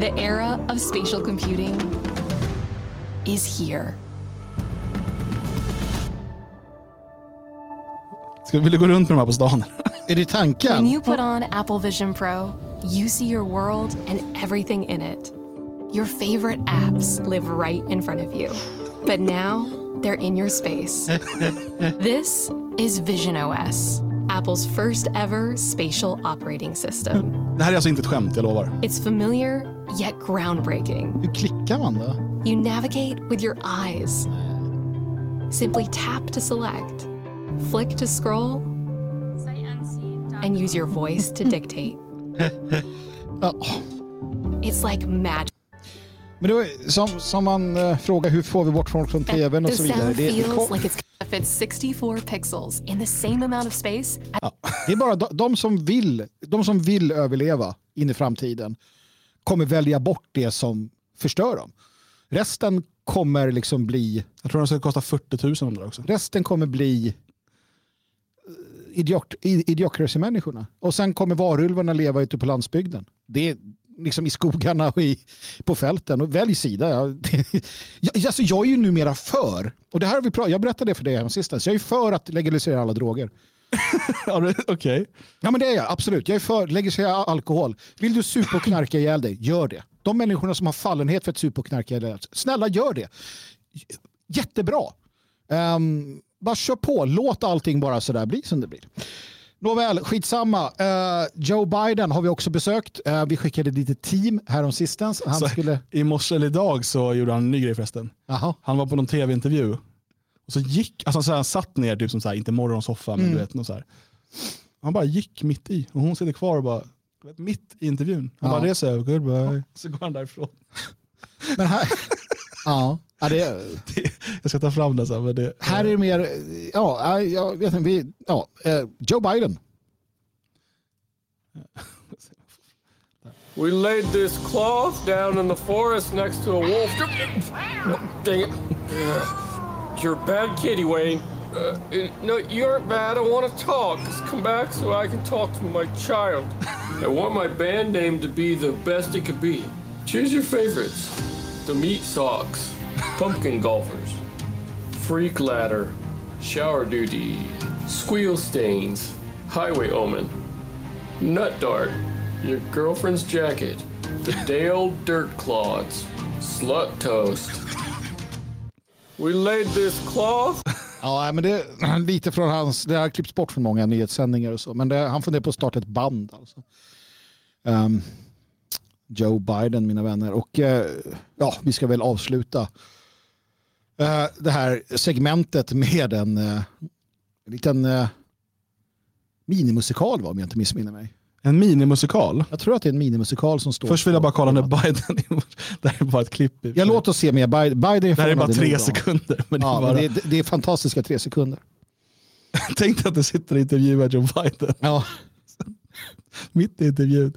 The era of spatial computing is here. Ska, vill du gå runt med de här på stan? Är det tanken? When you put on Apple Vision Pro, you see your world and everything in it. Your favorite apps live right in front of you. But now they're in your space. this is Vision OS, Apple's first ever spatial operating system. Det här är alltså inte ett skämt, jag lovar. It's familiar yet groundbreaking. Hur klickar man då? You navigate with your eyes. Simply tap to select, flick to scroll, and use your voice to dictate. Ja, It's like magic. Men var som, som man uh, frågar hur får vi bort folk från tvn och så vidare. Det, det, feels kom, like it's gonna fit 64 pixels in the same amount of space as det är bara de, de, som vill, de som vill överleva in i framtiden kommer välja bort det som förstör dem. Resten kommer liksom bli Jag tror de ska kosta 40 000 om det också. Resten kommer bli eh, idiot, i- idiocracy-människorna. Och sen kommer varulvarna leva ute på landsbygden. Det liksom i skogarna och i, på fälten. Och välj sida. Ja. Jag, alltså jag är ju numera för, och det här har vi pratat, jag berättade det för dig sistens, jag är för att legalisera alla droger. Ja, Okej. Ja men det är jag, absolut. Jag är för legalisera alkohol. Vill du supa och knarka ihjäl dig, gör det. De människorna som har fallenhet för att supa och knarka ihjäl dig, snälla gör det. Jättebra. Um, bara kör på, låt allting bara sådär bli som det blir. Nåväl, skitsamma. Uh, Joe Biden har vi också besökt. Uh, vi skickade dit ett team härom sistens. Han Så- skulle... I morse eller idag så gjorde han en ny grej förresten. Jaha. Han var på någon tv-intervju. Och så gick, alltså så här, han satt ner, typ som så här, inte morgonsoffa, men du vet, något så här. Han bara gick mitt i och hon sitter kvar och bara, mitt i intervjun. Han Ja. bara reser sig, goodbye. Så går han därifrån. Men här... ja, ja, det, Det, jag ska ta fram det sen. Men det, här är det mer... Ja, jag vet inte. Vi, ja, eh, Joe Biden. We laid this cloth down in the forest next to a wolf. Dang it. You're a bad kitty, Wayne. Uh, no, you aren't bad. I want to talk. Just come back so I can talk to my child. I want my band name to be the best it could be. Choose your favorites. The Meat Socks, Pumpkin Golfers, Freak Ladder, Shower Duty, Squeal Stains, Highway Omen, Nut Dart, Your Girlfriend's Jacket, The Dale Dirt Clods, Slut Toast. We laid this cloth Ja, men det lite från hans, det har klippts bort från många nyhetssändningar och så, men det, han funderar på att starta ett band. Alltså. Ehm, Joe Biden, mina vänner. Och eh, ja, vi ska väl avsluta eh, det här segmentet med en uh, liten uh, minimusikal, va, om jag inte missminner mig. En minimusikal. Jag tror att det är en minimusikal som står Först vill jag bara kolla när Biden, det här är bara ett klipp. Ja, låt oss se mer. Biden, Biden det här är bara tre sekunder. Men det är Ja, bara, det, är, det är fantastiska tre sekunder. Tänk dig att det sitter och intervjuar Joe Biden Ja. mitt i intervjun.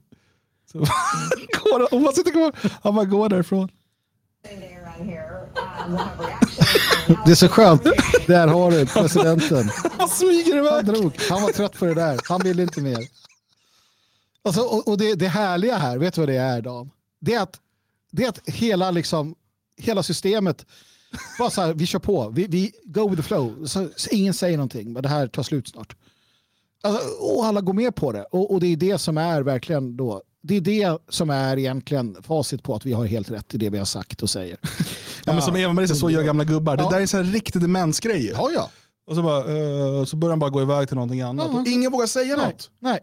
Så, går, om man sitter kvar, han bara går därifrån. Det är så skönt. Där har du presidenten. Han smyger Han iväg. drog. Han var trött på det där. Han ville inte mer. Alltså, och och det, det härliga här, vet du vad det är Dan? Det är att, det är att hela, liksom, hela systemet, bara så här, vi kör på, vi, vi go with the flow. Så, så ingen säger någonting, men det här tar slut snart. Alltså, och alla går med på det. Och, och det är det som är verkligen då, det är det som är egentligen facit på att vi har helt rätt i det vi har sagt och säger. Ja, men som Eva-Marie säger, så gör gamla gubbar. Ja. Det där är så här riktig demensgrej. Ja, ja. Och så, bara, eh, så börjar han bara gå iväg till någonting annat. Ja. Ingen vågar säga Nej, något. nej.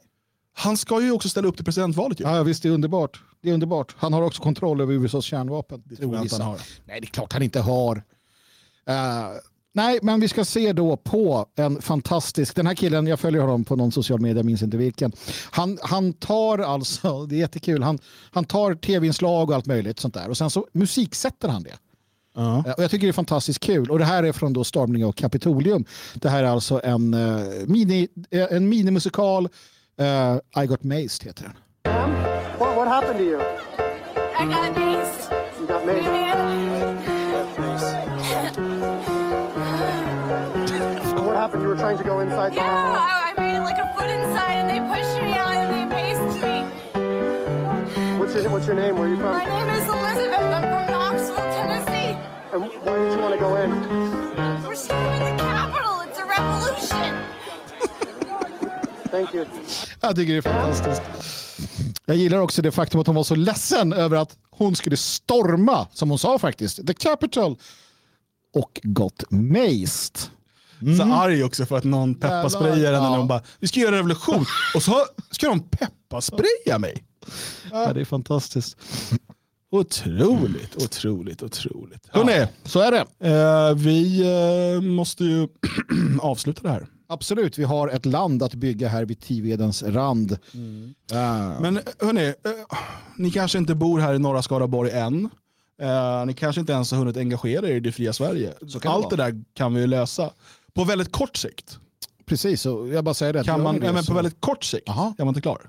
Han ska ju också ställa upp till presidentvalet. Ju. Ja, visst, det är underbart. Det är underbart. Han har också kontroll över USAs kärnvapen. Det tror jag inte han har. Nej, det är klart han inte har. Eh, nej, men vi ska se då på en fantastisk... Den här killen, jag följer honom på någon social media, jag minns inte vilken. Han, han tar alltså, det är jättekul, han, han tar tv-inslag och allt möjligt sånt där och sen så musiksätter han det. Ja. Eh, Och jag tycker det är fantastiskt kul. Och det här är från då Stormning av Kapitolium. Det här är alltså en, eh, mini, eh, en minimusikal. Eh, I Got Mazed heter den. What, what happened to you? I got amazed. You got made. Trying to go inside the Yeah, house? I, I made like a foot inside and they pushed me out and they amazed me. What's your, what's your name? Where are you My from? name is Elizabeth. I'm from Knoxville, Tennessee. And why did you want to go in? We're storming the Capitol. It's a revolution. Thank you. Jag tycker det är fantastiskt. Jag gillar också det faktum att hon var så ledsen över att hon skulle storma, som hon sa faktiskt, the Capitol och got mazed. Så arg också för att någon pepparsprayar henne ja. hon bara, vi ska göra revolution. Och så ska de pepparspraya mig. Ja, det är fantastiskt. Otroligt, otroligt, otroligt. Hörrni, Så är det. eh, vi eh, måste ju avsluta det här. Absolut, vi har ett land att bygga här vid Tivedens rand. Ah. Men hörni, eh, ni kanske inte bor här i norra Skaraborg än. Eh, ni kanske inte ens har hunnit engagera er i det fria Sverige. Så kan det Allt det där kan vi ju lösa. På väldigt kort sikt. Precis, så jag bara säger det. Kan man, det men på väldigt kort sikt Aha. är man inte klar.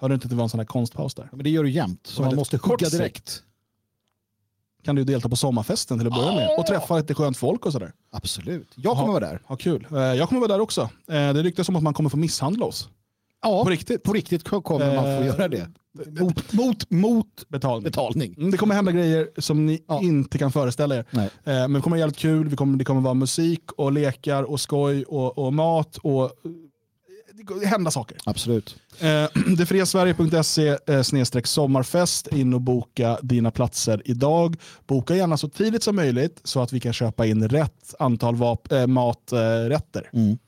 Hörde inte att det var en sån här konstpaus där? Men det gör du jämt, så man måste hugga sikt. direkt. Kan du delta på sommarfesten till att börja med och träffa lite skönt folk och sådär. Absolut. Jag kommer Ja. vara där. Ha kul. Eh, Jag kommer vara där också. Eh, Det ryktas om att man kommer få misshandla oss. Ja, På riktigt. På riktigt kommer man få Eh, göra det. Mot, mot, mot Betalning. betalning. Mm, Det kommer hända grejer som ni Ja. inte kan föreställa er. Nej. Eh, Men det kommer vara jävligt kul. Vi kommer, det kommer vara musik och lekar och skoj och, och mat och eh, det hända saker. Absolut. Eh, Detfriasverige.se eh, sommarfest. In och boka dina platser idag. Boka gärna så tidigt som möjligt så att vi kan köpa in rätt antal vap- äh, maträtter. Mm.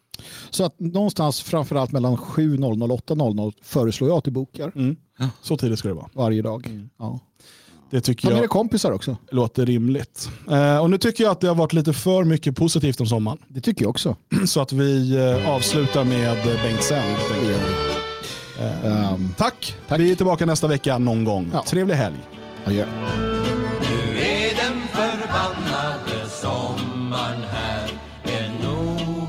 Så att någonstans framförallt mellan 7.00 och 8.00 föreslår jag att du bokar Mm. Så tidigt ska det vara. varje dag. Ja. Det tycker Ta med dig kompisar också. låter rimligt. Eh, och nu tycker jag att det har varit lite för mycket positivt om sommaren. Det tycker jag också. Så att vi eh, avslutar med Bengt Sänd. Det gör vi. Ehm, Tack. Vi är tillbaka nästa vecka någon gång. Ja. Trevlig helg. adjö. Nu är den förbannade sommaren här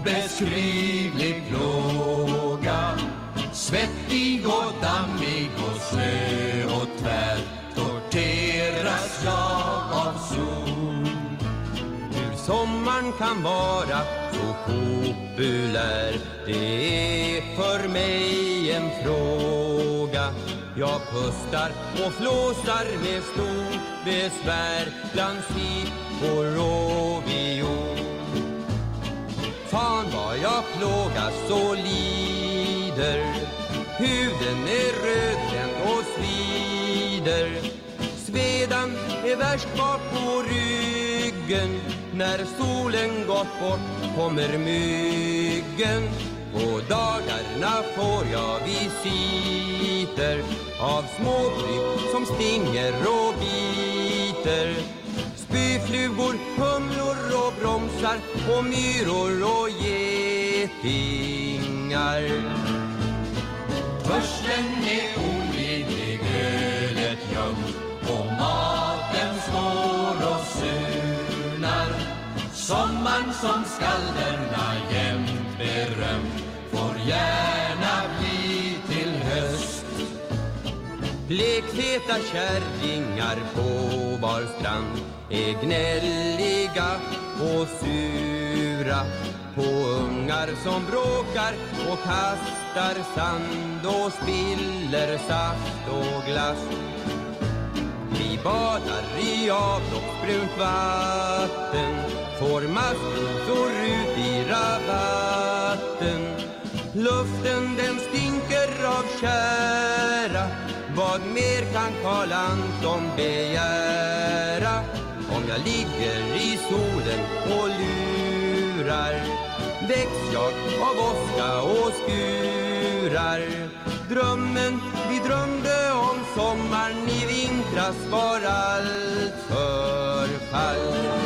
obeskrivlig plåga. Svettig och dammig och slö och tvär Torteras jag av sol. Hur sommaren kan vara så populär Det är för mig en fråga. Jag pustar och flåsar med stort besvär Bland sippor och viol Fan vad jag plågas och lider. Huden är rödbränd och svider. Svedan är värst bak på ryggen. När solen gått bort kommer myggen. På dagarna får jag visiter Av småkryp som stinger och biter. Spyflugor, humlor och bromsar och myror och getingar. Törsten är olidlig, ölet gömd och maten står och surnar. Sommaren som skalderna jämt berömt får gärna bli till höst. Blekfeta kärringar på var strand är gnälliga och sura på ungar som bråkar och kastar sand och spiller saft och glass. Vi badar i avloppsbrunt vatten får maskrosor ut i rabatten Luften den stinker av kära Vad mer kan Karl Anton begära? Jag ligger i solen och lurar Väcks jag av åska och skurar Drömmen vi drömde om sommaren i vintras var allt förfall.